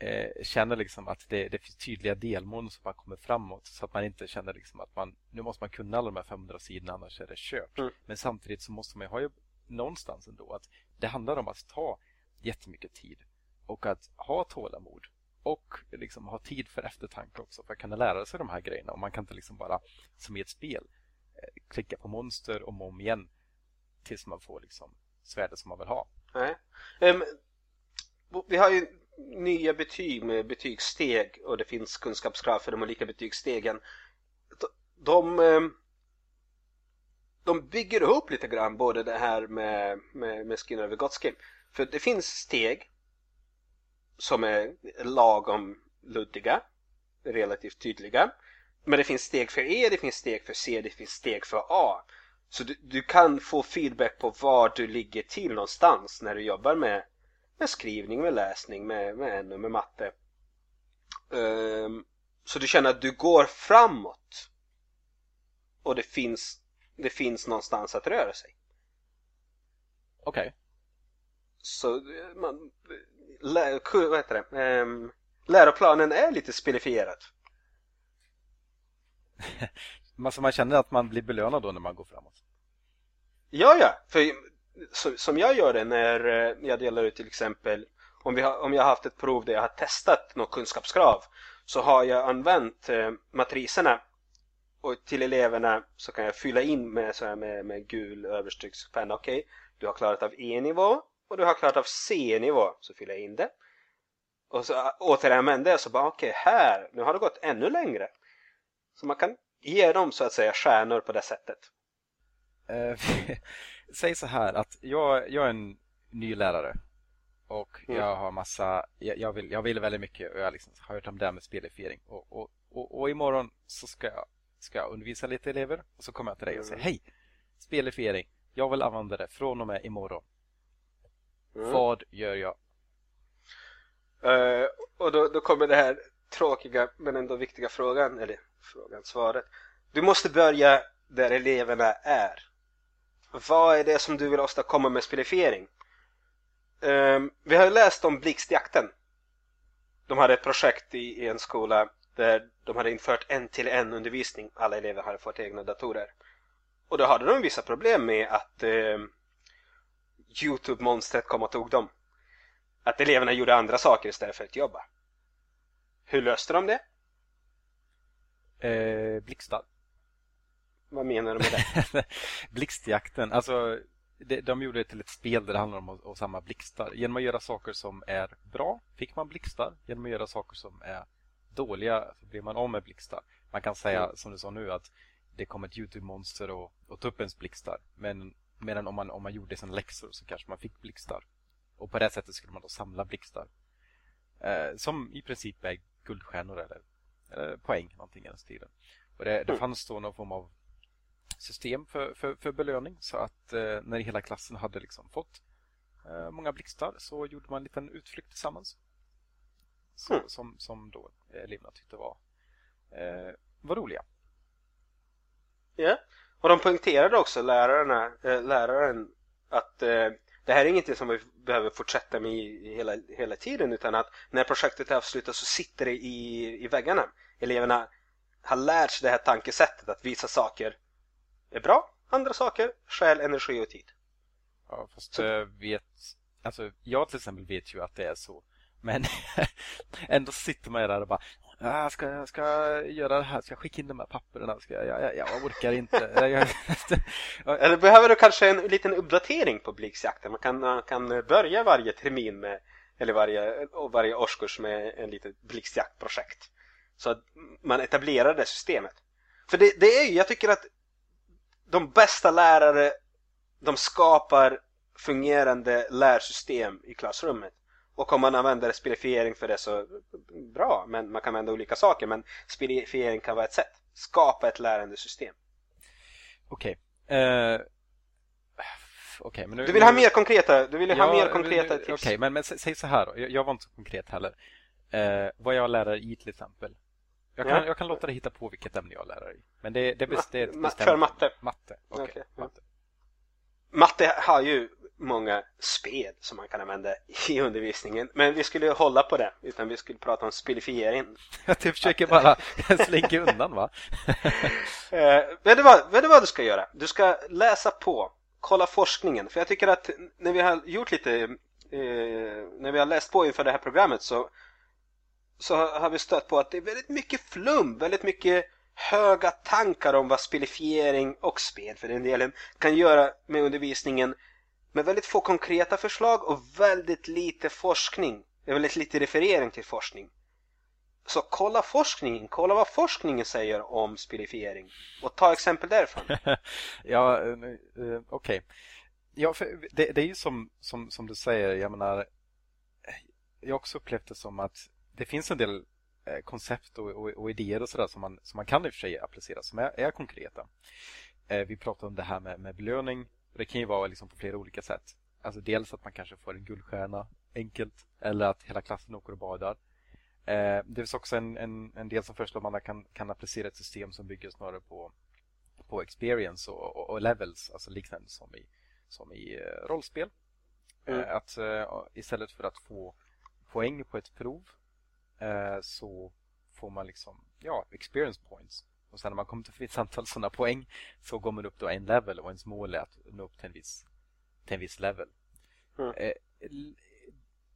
[SPEAKER 2] eh, känner liksom att det, det finns tydliga delmål som man kommer framåt så att man inte känner liksom att man nu måste man kunna alla de här 500 sidorna annars är det kört. Mm. Men samtidigt så måste man ju ha ju någonstans ändå att det handlar om att ta jättemycket tid och att ha tålamod och liksom ha tid för eftertanke också för att kunna lära sig de här grejerna. Och man kan inte liksom bara, som i ett spel, eh, klicka på monster om och om igen tills man får liksom svärdet som man vill ha.
[SPEAKER 1] Nej. Um, vi har ju nya betyg med betygssteg och det finns kunskapskrav för de olika betygsstegen. De, de, de bygger ihop lite grann både det här med, med, med Skinner och Vygotsky. För det finns steg som är lagom luddiga, relativt tydliga. Men det finns steg för E, det finns steg för C, det finns steg för A. Så du, du kan få feedback på var du ligger till någonstans när du jobbar med, med skrivning, med läsning, med, med NO, med matte. Um, så du känner att du går framåt. Och det finns, det finns någonstans att röra sig.
[SPEAKER 2] Okej. Okay.
[SPEAKER 1] Så eh, man, lä, vad heter det? Um, läroplanen är lite spelifierad. [LAUGHS]
[SPEAKER 2] Så man känner att man blir belönad då när man går framåt?
[SPEAKER 1] Ja, ja. För som jag gör det när eh, jag delar ut till exempel om, vi har, om jag har haft ett prov där jag har testat något kunskapskrav så har jag använt eh, matriserna och till eleverna så kan jag fylla in med, så här med, med gul överstrykspenna. Okej, okay, du har klarat av E-nivå och du har klarat av C-nivå. Så fyller jag in det. Och så ah, återanvänder jag så bara okej, okay, här, nu har det gått ännu längre. Så man kan ge dem så att säga stjärnor på det sättet.
[SPEAKER 2] Eh, [LAUGHS] Säg så här att jag, jag är en ny lärare och mm. jag har massa, jag, jag, vill, jag vill väldigt mycket och jag liksom har hört om det här med spelifiering och, och, och, och imorgon så ska jag, ska jag undervisa lite elever och så kommer jag till dig och säger mm. hej, spelifiering, jag vill använda det från och med imorgon. Mm. Vad gör jag?
[SPEAKER 1] Uh, och då, då kommer det här tråkiga men ändå viktiga frågan, eller frågan, svaret. Du måste börja där eleverna är. Vad är det som du vill åstadkomma med spelifiering? Um, ehm, vi har ju läst om blixtjakten. De hade ett projekt i, i, en skola där de hade infört en till en undervisning. Alla elever hade fått egna datorer. Och då hade de vissa problem med att um, Youtube-monstret kom och tog dem. Att eleverna gjorde andra saker istället för att jobba. Hur löste de det?
[SPEAKER 2] Eh, blixtar.
[SPEAKER 1] Vad menar du med det? [LAUGHS]
[SPEAKER 2] Blixtjakten, alltså det, de gjorde det till ett spel där det handlar om att, att samla blixtar. Genom att göra saker som är bra fick man blixtar. Genom att göra saker som är dåliga så blir man av med blixtar. Man kan säga, mm. som du sa nu, att det kom ett Youtube-monster och, och tog upp ens blixtar. Men medan om man, om man gjorde sina läxor så kanske man fick blixtar. Och på det sättet skulle man då samla blixtar. Eh, som i princip är guldstjärnor eller, eller poäng, någonting i den stilen. Och det, det mm. fanns då någon form av system för, för, för belöning så att eh, när hela klassen hade liksom fått eh, många blixtar så gjorde man en liten utflykt tillsammans. Så, mm. som, som då eleverna tyckte var, eh, var roliga.
[SPEAKER 1] Ja, och de poängterade också lärarna, äh, läraren att äh, det här är ingenting som vi behöver fortsätta med hela, hela tiden utan att när projektet är avslutat så sitter det i, i väggarna. Eleverna har lärt sig det här tankesättet att visa saker är bra, andra saker stjäl energi och tid.
[SPEAKER 2] Ja, fast så. Eh, vet, alltså, jag till exempel vet ju att det är så. Men [LAUGHS] ändå sitter man där och bara jag ska, jag ska göra det här, ska jag skicka in de här papperna? Ska jag, jag, jag orkar inte. [LAUGHS]
[SPEAKER 1] Eller behöver du kanske en liten uppdatering på Blixjakten? Man kan, man kan börja varje termin med, eller varje, varje årskurs med en litet blixtjaktprojekt. Så att man etablerar det systemet. För det, det är ju, jag tycker att de bästa lärare, de skapar fungerande lärsystem i klassrummet. Och om man använder spelifiering för det så bra, men man kan använda olika saker. Men spelifiering kan vara ett sätt. Skapa ett lärande system.
[SPEAKER 2] Okej. Okay. Uh, eh, okay,
[SPEAKER 1] nu, du vill ha mer konkreta, du vill ja, ha mer konkreta tips.
[SPEAKER 2] Okej, okay, men, men säg så här då. Jag, jag var inte så konkret heller. Uh, vad jag lärare i till exempel. Jag kan, ja. jag kan låta dig hitta på vilket ämne jag lär i. Men det, det, best, det,
[SPEAKER 1] Ma För matte?
[SPEAKER 2] Matte, okej. Okay.
[SPEAKER 1] Okay. Matte. matte har ju många spel som man kan använda i undervisningen. Men vi skulle hålla på det, utan vi skulle prata om spelifiering. [LAUGHS]
[SPEAKER 2] du försöker bara [LAUGHS] slinka undan va? [LAUGHS]
[SPEAKER 1] eh, vet, du vad, vet du vad du ska göra? Du ska läsa på, kolla forskningen. För jag tycker att när vi har gjort lite, eh, när vi har läst på inför det här programmet så så har vi stött på att det är väldigt mycket flum, väldigt mycket höga tankar om vad spelifiering och spel för den delen kan göra med undervisningen med väldigt få konkreta förslag och väldigt lite forskning. Väldigt lite referering till forskning. Så kolla forskningen, kolla vad forskningen säger om spelifiering och ta exempel därifrån. [LAUGHS]
[SPEAKER 2] ja, eh, eh, okej. Okay. Ja, det, det, är ju som, som, som du säger, jag menar jag har också upplevt det som att det finns en del eh, koncept och, och, och idéer och sådär som man, som man kan i och för sig applicera som är, är konkreta. Eh, vi pratade om det här med, med belöning. Det kan ju vara liksom på flera olika sätt. Alltså dels att man kanske får en guldstjärna enkelt eller att hela klassen åker och badar. Eh, det finns också en, en, en del som föreslår att man kan, kan applicera ett system som bygger snarare på, på experience och, och, och levels, alltså liknande som i, som i rollspel. Mm. Eh, att istället för att få poäng på ett prov så får man liksom, ja, experience points. Och sen när man kommer till ett antal sådana poäng så går man upp då en level och ens mål är att nå upp till en viss, till en viss level. Mm. Uh,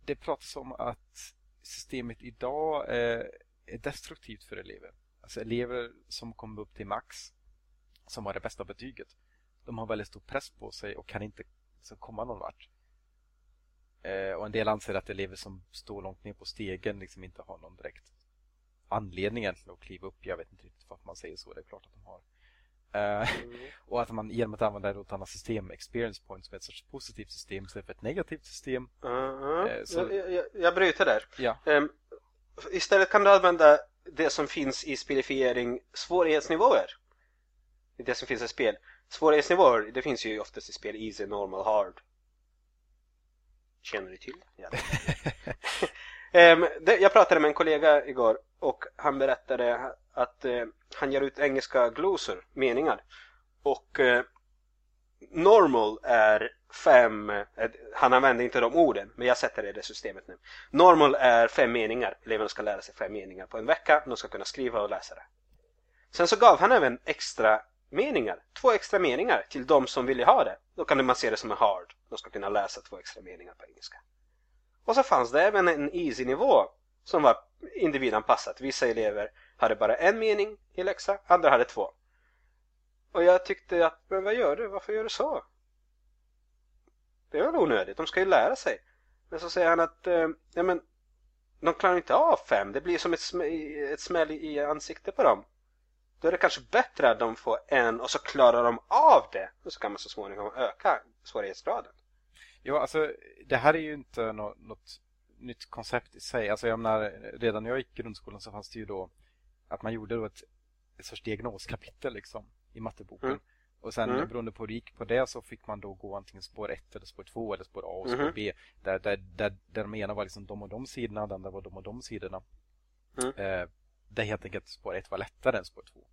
[SPEAKER 2] det pratas om att systemet idag är destruktivt för elever. Alltså elever som kommer upp till max, som har det bästa betyget, de har väldigt stor press på sig och kan inte liksom komma någon vart. Eh, och en del anser att elever som står långt ner på stegen liksom inte har någon direkt anledning egentligen att kliva upp. Jag vet inte riktigt varför man säger så. Det är klart att de har. Eh, mm. [LAUGHS] och att man genom att använda ett annat system, experience points, som ett sorts positivt system istället för ett negativt system.
[SPEAKER 1] Mm. Så... jag, jag, jag bryter där.
[SPEAKER 2] Ja.
[SPEAKER 1] Um, istället kan du använda det som finns i spelifiering svårighetsnivåer. Det som finns i spel. Svårighetsnivåer, det finns ju oftast i spel Easy, Normal, Hard. Känner du till? Ja. [LAUGHS] Ehm, jag pratade med en kollega igår och han berättade att eh, han ger ut engelska glosor, meningar. Och eh, normal är fem, eh, han använder inte de orden, men jag sätter det i det systemet nu. Normal är fem meningar, eleverna ska lära sig fem meningar på en vecka, de ska kunna skriva och läsa det. Sen så gav han även extra meningar. Två extra meningar till de som vill ha det. Då kan man se det som en hard. De ska kunna läsa två extra meningar på engelska. Och så fanns det även en easy-nivå som var individanpassat. Vissa elever hade bara en mening i läxa, andra hade två. Och jag tyckte att, men vad gör du? Varför gör du så? Det är väl onödigt, de ska ju lära sig. Men så säger han att, eh, ja men, de klarar inte av fem. Det blir som ett, sm ett smäll i ansiktet på dem. Då är det kanske bättre att de får en och så klarar de av det. Och så kan man så småningom öka svårighetsgraden.
[SPEAKER 2] Jo, alltså det här är ju inte något, något nytt koncept i sig. Alltså jag menar, redan när jag gick i grundskolan så fanns det ju då att man gjorde då ett, ett sorts diagnoskapitel liksom i matteboken. Mm. Och sen mm. beroende på hur det gick på det så fick man då gå antingen spår 1 eller spår 2 eller spår A och spår mm. B. Där, där, där, där de ena var liksom de och de sidorna den andra var de och de sidorna. Mm. Eh, där helt enkelt spår 1 var lättare än spår 2.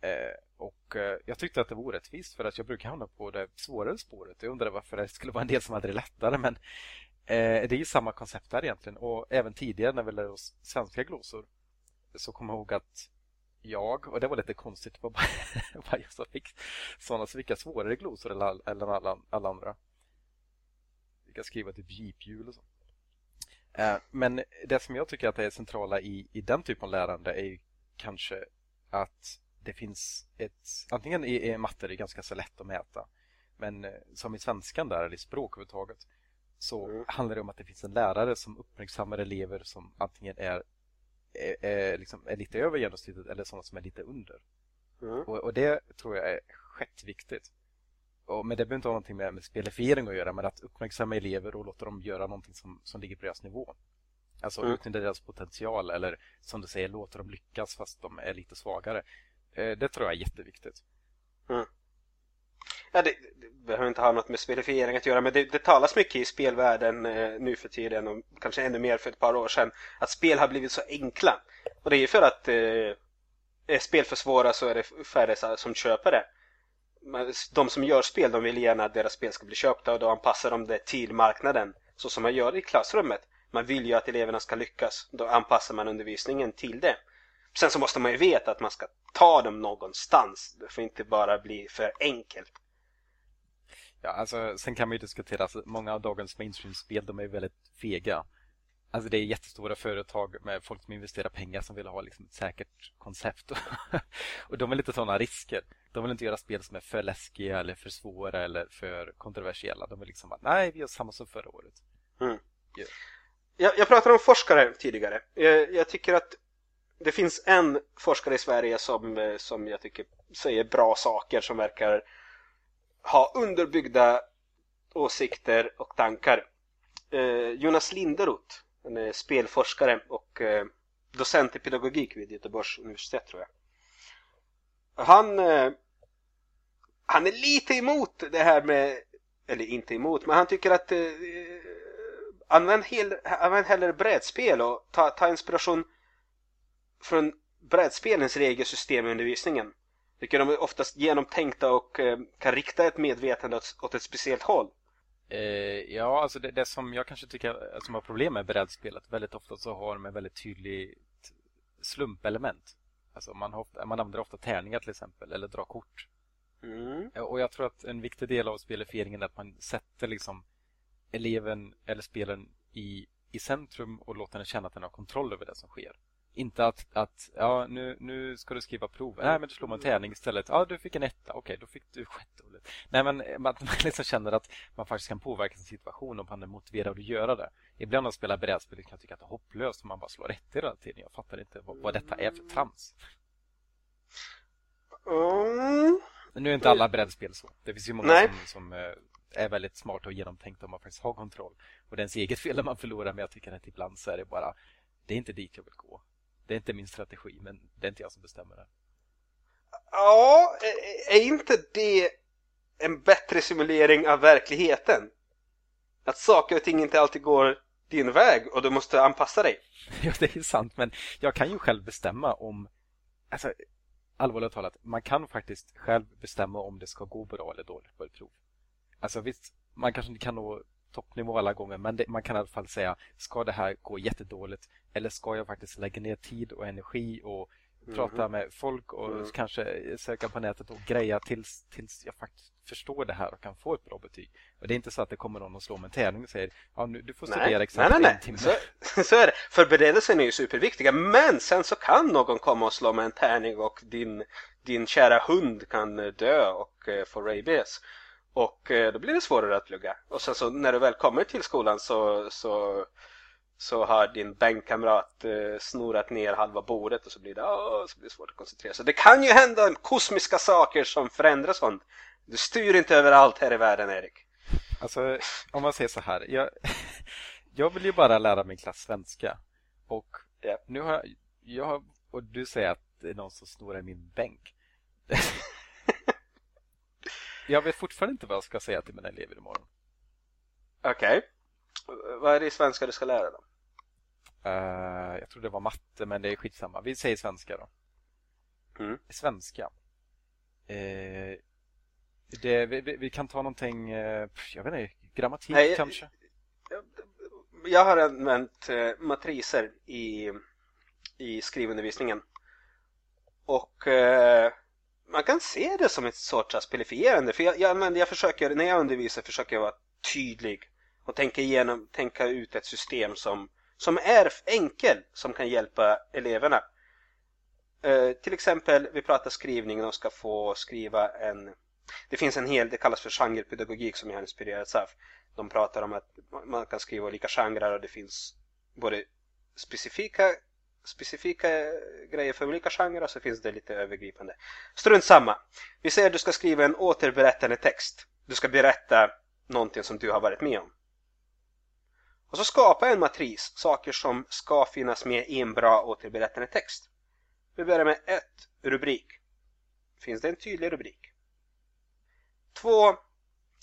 [SPEAKER 2] Eh, och eh, jag tyckte att det var orättvist för att jag brukar hamna på det svårare spåret. Jag undrade varför det skulle vara en del som hade det lättare men eh, det är ju samma koncept där egentligen och även tidigare när vi lärde oss svenska glosor så kommer jag ihåg att jag, och det var lite konstigt, det var bara [LAUGHS] jag som fick sådana så fick jag svårare glosor än alla, alla, alla, andra. Jag kan skriva typ jeephjul och så. Eh, men det som jag tycker att är centrala i, i den typen av lärande är kanske att det finns ett... Antingen i, matte är det ganska så lätt att mäta. Men eh, som i svenskan där, eller i språk överhuvudtaget, så mm. handlar det om att det finns en lärare som uppmärksammar elever som antingen är, är, är, liksom, är lite över genomsnittet eller sådana som är lite under. Mm. Och, och, det tror jag är skitviktigt. Och, men det behöver inte ha någonting med, med spelifiering att göra, men att uppmärksamma elever och låta dem göra någonting som, som ligger på deras nivå. Alltså mm. utnyttja deras potential eller som du säger, låta dem lyckas fast de är lite svagare. Eh, det tror jag är jätteviktigt.
[SPEAKER 1] Mm. Ja, det, det, behöver inte ha något med spelifiering att göra men det, det talas mycket i spelvärlden eh, nu för tiden och kanske ännu mer för ett par år sedan att spel har blivit så enkla. Och det är ju för att eh, spel för svåra så är det färre som köper det. De som gör spel de vill gärna att deras spel ska bli köpta och då anpassar de det till marknaden så som man gör i klassrummet. Man vill ju att eleverna ska lyckas. Då anpassar man undervisningen till det. Sen så måste man ju veta att man ska ta dem någonstans. Det får inte bara bli för enkelt.
[SPEAKER 2] Ja, alltså sen kan man ju diskutera, alltså, många av dagens mainstream-spel de är väldigt fega. Alltså det är jättestora företag med folk som investerar pengar som vill ha liksom ett säkert koncept. [LAUGHS] och de är lite sådana risker. De vill inte göra spel som är för läskiga eller för svåra eller för kontroversiella. De vill liksom bara, nej vi gör samma som förra året.
[SPEAKER 1] Mm. Yeah. Jag, jag pratade om forskare tidigare. Jag, jag, tycker att det finns en forskare i Sverige som, som jag tycker säger bra saker som verkar ha underbyggda åsikter och tankar. Eh, Jonas Linderoth, han är spelforskare och eh, docent i pedagogik vid Göteborgs universitet tror jag. Han, eh, han är lite emot det här med, eller inte emot, men han tycker att eh, använd, hel, använd hellre brädspel och ta, ta inspiration från brädspelens regelsystem i undervisningen. Tycker de är oftast genomtänkta och eh, kan rikta ett medvetande åt, åt ett speciellt håll.
[SPEAKER 2] Eh, ja, alltså det, det, som jag kanske tycker som har problem med brädspelet väldigt ofta så har de en väldigt tydligt slumpelement. Alltså man, ofta, man använder ofta tärningar till exempel eller drar kort. Mm. Och jag tror att en viktig del av spelifieringen är att man sätter liksom eleven eller spelaren i, i centrum och låter den känna att den har kontroll över det som sker. Inte att, att ja, nu, nu ska du skriva prov. Nej, men du slår man tärning istället. Ja, du fick en etta. Okej, då fick du sjätte. Nej, men att man [LAUGHS] liksom känner att man faktiskt kan påverka sin situation och man är motiverad att göra det. Ibland när jag spelar brädspel kan jag tycka att det är hopplöst om man bara slår rätt hela tiden. Jag fattar inte vad, vad detta är för trams. Mm. Nu är inte alla brädspel så. Det finns ju många Nej. som, som eh, är väldigt smarta och genomtänkta om man faktiskt har kontroll. Och det är ens eget fel när man förlorar, men jag tycker att ibland så är det bara det är inte dit jag vill gå. Det är inte min strategi, men det är inte jag som bestämmer det.
[SPEAKER 1] Ja, är inte det en bättre simulering av verkligheten? Att saker och ting inte alltid går din väg och du måste anpassa dig. [LAUGHS]
[SPEAKER 2] Ja, det är sant, men jag kan ju själv bestämma om... Alltså, allvarligt talat, man kan faktiskt själv bestämma om det ska gå bra eller dåligt på ett prov. Alltså visst, man kanske inte kan nå toppnivå alla gånger men det, man kan i alla fall säga ska det här gå jättedåligt eller ska jag faktiskt lägga ner tid och energi och mm. prata med folk och mm. kanske söka på nätet och greja tills, tills jag faktiskt förstår det här och kan få ett bra betyg. Och det är inte så att det kommer någon och slår med en tärning och säger ja, nu, du får studera nej, exakt nej, nej, en timme.
[SPEAKER 1] Så, [LAUGHS] så är det. Förberedelsen är ju superviktiga men sen så kan någon komma och slå med en tärning och din, din kära hund kan dö och uh, få rabies. Och eh, då blir det svårare att plugga. Och sen så när du väl kommer till skolan så, så, så har din bänkkamrat eh, snorat ner halva bordet och så blir det, åh, så blir det svårt att koncentrera sig. Det kan ju hända kosmiska saker som förändrar sånt. Du styr inte över allt här i världen, Erik.
[SPEAKER 2] Alltså, om man säger så här. Jag, [LAUGHS] jag vill ju bara lära min klass svenska. Och nu har jag, jag, och du säger att det är någon som snor i min bänk. [LAUGHS] Jag vet fortfarande inte vad jag ska säga till mina elever imorgon.
[SPEAKER 1] Okej. Okay. Vad är det i svenska du ska lära dem?
[SPEAKER 2] Uh, jag tror det var matte, men det är skitsamma. Vi säger svenska då. Mm. Svenska. Uh, det, vi, vi, kan ta någonting, uh, jag vet inte, grammatik Nej, kanske?
[SPEAKER 1] Jag, jag har använt matriser i, i skrivundervisningen. Och man kan se det som ett sorts aspelifierande. För jag, jag, men jag försöker, när jag undervisar försöker jag vara tydlig och tänka igenom, tänka ut ett system som, som är enkel, som kan hjälpa eleverna. Eh, till exempel, vi pratar skrivning, de ska få skriva en... Det finns en hel, det kallas för genrepedagogik som jag har inspirerats av. De pratar om att man kan skriva olika genrer och det finns både specifika specifika eh, grejer för olika genrer och så finns det lite övergripande. Strunt samma. Vi säger att du ska skriva en återberättande text. Du ska berätta någonting som du har varit med om. Och så skapa en matris, saker som ska finnas med i en bra återberättande text. Vi börjar med ett Rubrik. Finns det en tydlig rubrik? Två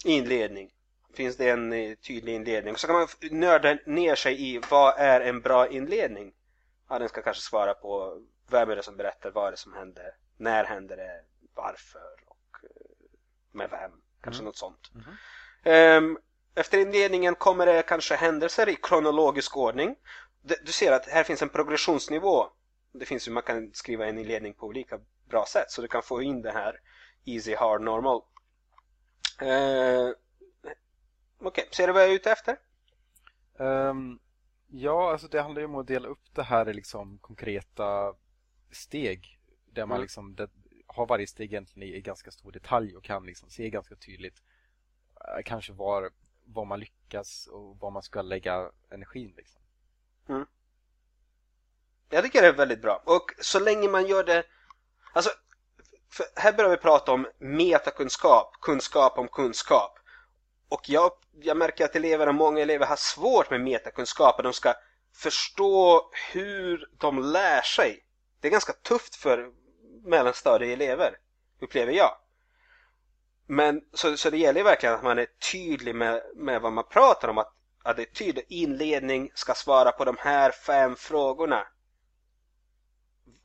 [SPEAKER 1] Inledning. Finns det en eh, tydlig inledning? Så kan man nörda ner sig i vad är en bra inledning? Ja, den ska kanske svara på vem är det som berättar vad är det som hände, när hände det, varför och eh, med vem. Kanske mm. något sånt. Mm. Um, efter inledningen kommer det kanske händelser i kronologisk ordning. Du ser att här finns en progressionsnivå. Det finns ju, man kan skriva en inledning på olika bra sätt så du kan få in det här easy, hard, normal. Uh, Okej, okay. ser du vad jag är ute efter?
[SPEAKER 2] Um, Ja, alltså det handlar ju om att dela upp det här i liksom konkreta steg. Där man
[SPEAKER 1] Mm.
[SPEAKER 2] liksom det, har varje steg egentligen i, i ganska stor detalj och kan liksom se ganska tydligt eh, kanske var, var man lyckas och var man ska lägga energin. Liksom.
[SPEAKER 1] Jag tycker det är väldigt bra. Och så länge man gör det... Alltså, här börjar vi prata om metakunskap, kunskap om kunskap. Och jag, jag märker att eleverna, många elever har svårt med metakunskaper de ska förstå hur de lär sig. Det är ganska tufft för mellanstadieelever, upplever jag. Men så, så det gäller verkligen att man är tydlig med, med vad man pratar om. Att, att det är tydligt. Inledning ska svara på de här fem frågorna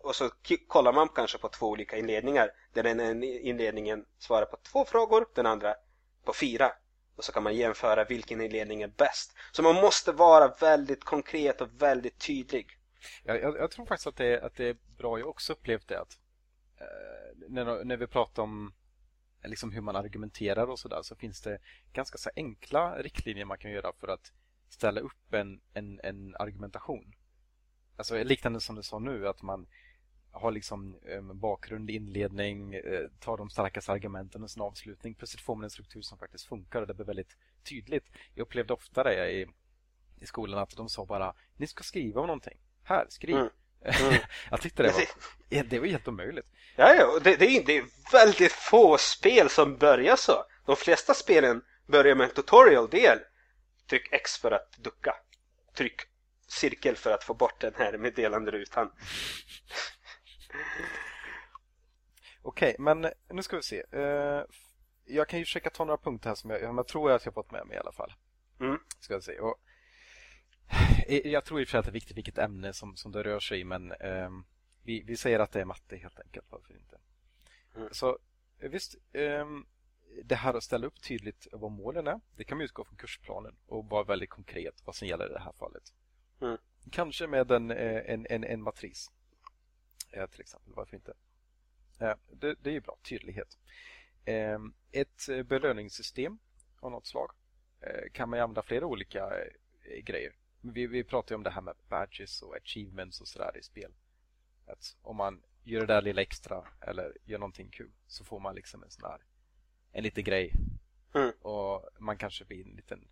[SPEAKER 1] och så kollar man kanske på två olika inledningar. Där den ena inledningen svarar på två frågor, den andra på fyra. Och så kan man jämföra vilken inledning är bäst. Så man måste vara väldigt konkret och väldigt tydlig.
[SPEAKER 2] Jag, jag, jag tror faktiskt att det, är- att det är bra. Jag har också upplevt det att eh, när, när vi pratar om eh, liksom hur man argumenterar och sådär så finns det ganska så enkla riktlinjer man kan göra för att ställa upp en, en, en argumentation. Alltså liknande som du sa nu att man har liksom eh, bakgrund, inledning, eh, tar de starkaste argumenten och sen avslutning. Plötsligt får man en struktur som faktiskt funkar och det blir väldigt tydligt. Jag upplevde ofta det i, i skolan att de sa bara ni ska skriva om någonting. Här, skriv.
[SPEAKER 1] Mm. Mm. [LAUGHS]
[SPEAKER 2] jag tyckte det var, ja, det var helt omöjligt.
[SPEAKER 1] Ja, ja, det, det, är, det är väldigt få spel som börjar så. De flesta spelen börjar med en tutorial-del. Tryck X för att ducka. Tryck cirkel för att få bort den här meddelanderutan.
[SPEAKER 2] Okej, men nu ska vi se. Eh, jag kan ju försöka ta några punkter här som jag, jag tror att jag har fått med mig i alla fall.
[SPEAKER 1] Mm.
[SPEAKER 2] Ska vi se. Och, eh, jag tror i och för sig att det är viktigt vilket ämne som, som det rör sig i, men ehm, vi, vi säger att det är matte helt enkelt. Varför inte?
[SPEAKER 1] Mm.
[SPEAKER 2] Så eh, visst, ehm, det här att ställa upp tydligt vad målen är, det kan man utgå från kursplanen och vara väldigt konkret vad som gäller i det här fallet.
[SPEAKER 1] Mm.
[SPEAKER 2] Kanske med en, en, en, en matris. Eh, till exempel, varför inte? Eh, Det, det är ju bra, tydlighet. Eh, Ett eh, belöningssystem av något slag kan man använda flera olika grejer. Vi, vi pratar ju om det här med badges och achievements och sådär i spel. Att om man gör det där lilla extra eller gör någonting kul så får man liksom en sån här en liten grej.
[SPEAKER 1] Mm.
[SPEAKER 2] Och man kanske blir en liten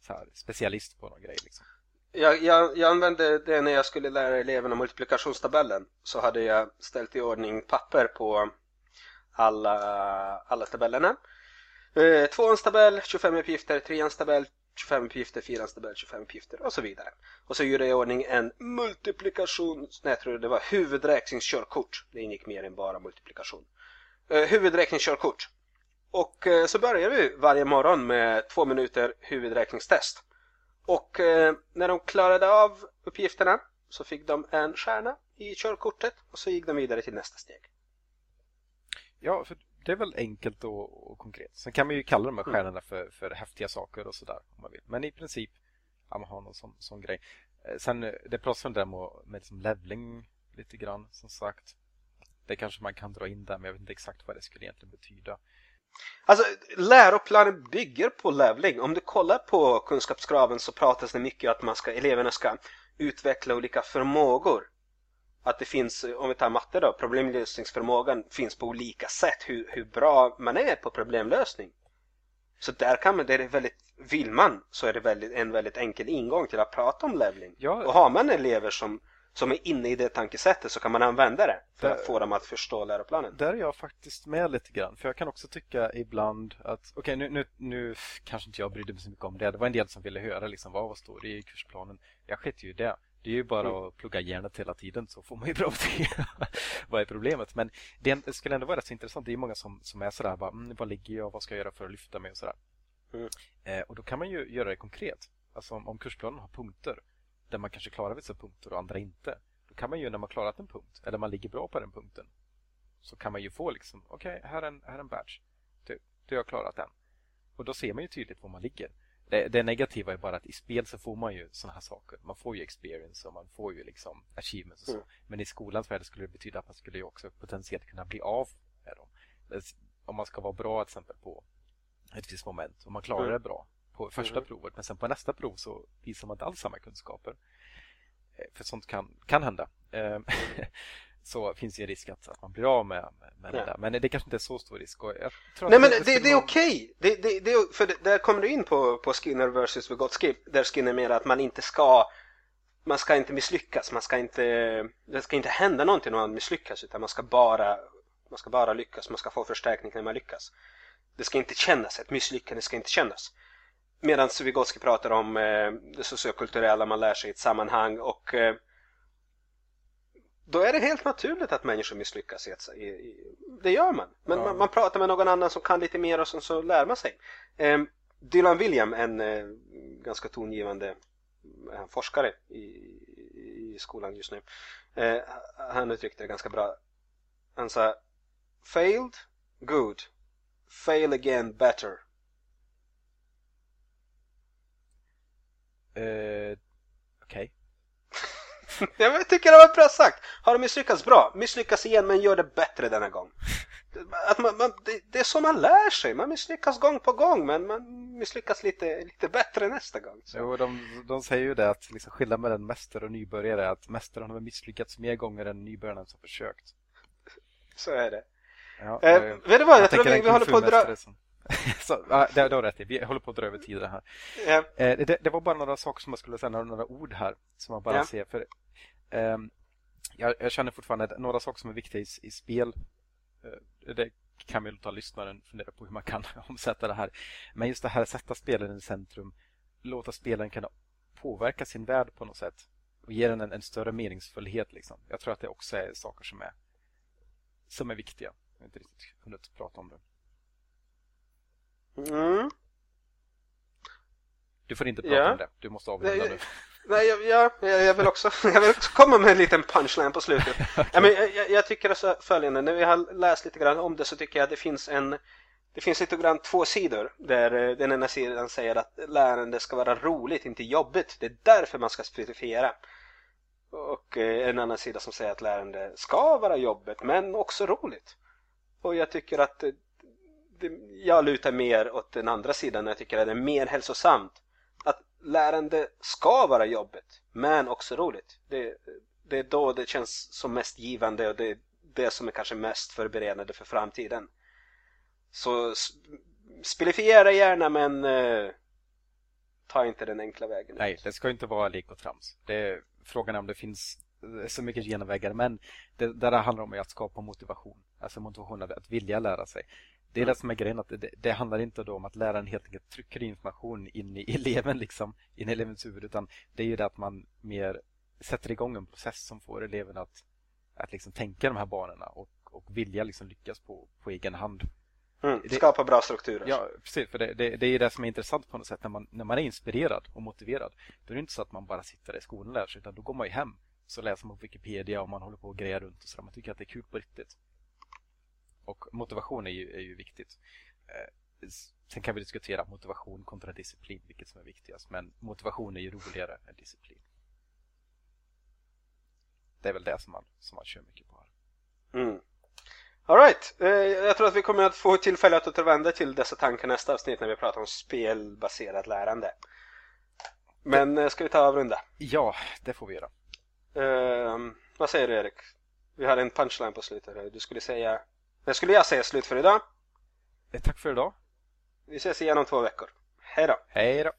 [SPEAKER 2] så här, specialist på någon grej. Liksom.
[SPEAKER 1] Jag, jag, jag använde det när jag skulle lära eleverna multiplikationstabellen. Så hade jag ställt i ordning papper på alla, alla tabellerna. Eh, tvåans tabell, 25 uppgifter, treans tabell, 25 uppgifter, fyrans tabell, 25 uppgifter och så vidare. Och så gjorde jag i ordning en multiplikation, nej jag tror det var huvudräkningskörkort. Det ingick mer än bara multiplikation. Eh, huvudräkningskörkort. Och eh, så började vi varje morgon med två minuter huvudräkningstest. Och eh, när de klarade av uppgifterna så fick de en stjärna i körkortet och så gick de vidare till nästa steg.
[SPEAKER 2] Ja, för det är väl enkelt och, och konkret. Sen kan man ju kalla de här
[SPEAKER 1] Mm.
[SPEAKER 2] stjärnorna för, för häftiga saker och sådär om man vill. Men i princip ja, man har någon sån, sån grej. Eh, Sen eh, det pratas där med, med liksom leveling lite grann som sagt. Det kanske man kan dra in där men jag vet inte exakt vad det skulle egentligen betyda.
[SPEAKER 1] Alltså läroplanen bygger på leveling. Om du kollar på kunskapskraven så pratas det mycket om att man ska, eleverna ska utveckla olika förmågor. Att det finns, om vi tar matte då, problemlösningsförmågan finns på olika sätt. Hur, hur bra man är på problemlösning. Så där kan man, det är väldigt, vill man så är det väldigt, en väldigt enkel ingång till att prata om leveling.
[SPEAKER 2] Ja.
[SPEAKER 1] Och har man elever som, som är inne i det tankesättet så kan man använda det för
[SPEAKER 2] Där-
[SPEAKER 1] att få dem att förstå läroplanen.
[SPEAKER 2] Där är jag faktiskt med lite grann. För jag kan också tycka ibland att, okej nu, nu, nu kanske inte jag brydde mig så mycket om det. Det var en del som ville höra liksom, vad, vad står det i kursplanen? Jag skiter ju i det. Det är ju bara
[SPEAKER 1] Mm.
[SPEAKER 2] att plugga hjärnet hela tiden så får man ju bra betyg. [LAUGHS] vad är problemet? Men det, det skulle ändå vara rätt så intressant. Det är många som, som är sådär, bara, mm, vad ligger jag? Vad ska jag göra för att lyfta mig? Och, sådär.
[SPEAKER 1] Mm.
[SPEAKER 2] Eh, och då kan man ju göra det konkret. Alltså om, om kursplanen har punkter där man kanske klarar vissa punkter och andra inte. Då kan man ju när man klarat en punkt, eller man ligger bra på den punkten, så kan man ju få liksom, okej, här, är en, här är en badge. Du, du har klarat den. Och då ser man ju tydligt var man ligger. Det, det negativa är bara att i spel så får man ju såna här saker. Man får ju experience och man får ju liksom achievements och så.
[SPEAKER 1] Mm.
[SPEAKER 2] Men i skolans värld skulle det betyda att man skulle ju också potentiellt kunna bli av med dem. Om man ska vara bra till exempel på ett visst moment. Om man klarar
[SPEAKER 1] Mm.
[SPEAKER 2] det bra på första mm. provet men sen på nästa prov så visar man inte alls samma kunskaper. Eh, för sånt kan, kan hända. Ehm, [LAUGHS] så finns det en risk att, att man blir av med, med ja. det där. Men det kanske inte är så stor risk.
[SPEAKER 1] Nej men det, det, det är okej. Okay. Det, det, för där kommer du in på, på Skinner vs Vygotsky där Skinner menar att man inte ska man ska inte misslyckas, man ska inte, det ska inte hända någonting när man misslyckas utan man ska bara, man ska bara lyckas, man ska få förstärkning när man lyckas. Det ska inte kännas, ett misslyckande ska inte kännas. Medan Vygotsky pratar om eh, det sociokulturella man lär sig i ett sammanhang och eh, då är det helt naturligt att människor misslyckas. I, i, det gör man. Men ja. man, man, pratar med någon annan som kan lite mer och så, så lär man sig. Eh, Dylan William, en eh, ganska tongivande eh, forskare i, i skolan just nu. Eh, han uttryckte det ganska bra. Han sa Failed, good. Fail again, better.
[SPEAKER 2] Okej. [LAUGHS]
[SPEAKER 1] Okay. jag tycker det var bra sagt. Har du misslyckats bra, misslyckas igen men gör det bättre denna gång. [LAUGHS] Att man, man, det, det, är så man lär sig. Man misslyckas gång på gång men man misslyckas lite, lite bättre nästa gång. Så.
[SPEAKER 2] Jo, de, de säger ju det att liksom skillnaden mellan mästare och nybörjare är att mästaren har misslyckats mer gånger än nybörjaren som försökt.
[SPEAKER 1] Så är det. Ja, eh, vet du vad, jag, jag tror vi, vi håller på att dra...
[SPEAKER 2] Som... [LAUGHS] så, ja, det, det har rätt Vi håller på att dra över tiden här. Ja. Eh, det, det, var bara några saker som jag skulle säga, några, ord här som man bara ja. ser. För, eh, jag, jag, känner fortfarande några saker som är viktiga i, i spel. Eh, det kan vi låta lyssnaren fundera på hur man kan [LAUGHS] omsätta det här. Men just det här att sätta spelaren i centrum, låta spelaren kunna påverka sin värld på något sätt och ge den en, en större meningsfullhet. Liksom. Jag tror att det också är saker som är, som är viktiga. Jag har inte riktigt hunnit prata om det.
[SPEAKER 1] Mm.
[SPEAKER 2] Du får inte prata ja. om det. Du måste avrunda nu.
[SPEAKER 1] Nej, jag, jag, jag, vill också, [LAUGHS] jag vill också komma med en liten punchline på slutet. [LAUGHS] ja, men jag, jag tycker alltså följande, när vi har läst lite grann om det så tycker jag att det finns en det finns lite grann två sidor där eh, den ena sidan säger att lärande ska vara roligt, inte jobbigt. Det är därför man ska specifiera. Och eh, en annan sida som säger att lärande ska vara jobbigt men också roligt. Och jag tycker att det, jag lutar mer åt den andra sidan. Jag tycker att det är mer hälsosamt. Att lärande ska vara jobbigt, men också roligt. Det, det är då det känns som mest givande och det är det som är kanske mest förberedande för framtiden. Så spelifiera gärna men eh, ta inte den enkla vägen.
[SPEAKER 2] Nej, det ska inte vara lik och trams. Det är frågan om det finns eh, så mycket genvägar men det, det där handlar om att skapa motivation. Alltså motivation att vilja lära sig. Det är mm. det som är grejen. Att det, det handlar inte då om att läraren helt enkelt trycker information in i [LAUGHS] eleven, liksom, in i elevens huvud. Utan det är ju det att man mer sätter igång en process som får eleven att, att liksom tänka de här banorna och, och vilja liksom lyckas på, på egen hand.
[SPEAKER 1] Mm, skapa bra strukturer.
[SPEAKER 2] Ja, precis. För det, det, det är det som är intressant på något sätt. När man, när man är inspirerad och motiverad, då är det inte så att man bara sitter i skolan och lär sig, utan då går man ju hem. Så läser man på Wikipedia och man håller på och grejer runt och så Man tycker att det är kul på riktigt. Och motivation är ju, är ju viktigt. Eh, sen kan vi diskutera motivation kontra disciplin, vilket som är viktigast. Men motivation är ju roligare än disciplin. Det är väl det som man, som man kör mycket på här.
[SPEAKER 1] Mm. Alright, eh, jag tror att vi kommer att få tillfälle att återvända till dessa tankar nästa avsnitt när vi pratar om spelbaserat lärande. Men eh, ska vi ta avrunda?
[SPEAKER 2] Ja, det får vi göra.
[SPEAKER 1] Uh, vad säger du Erik? Vi har en punchline på slutet. Du skulle säga men skulle jag säga slut för idag.
[SPEAKER 2] Tack för idag.
[SPEAKER 1] Vi ses igen om två veckor. Hej då.
[SPEAKER 2] Hej då.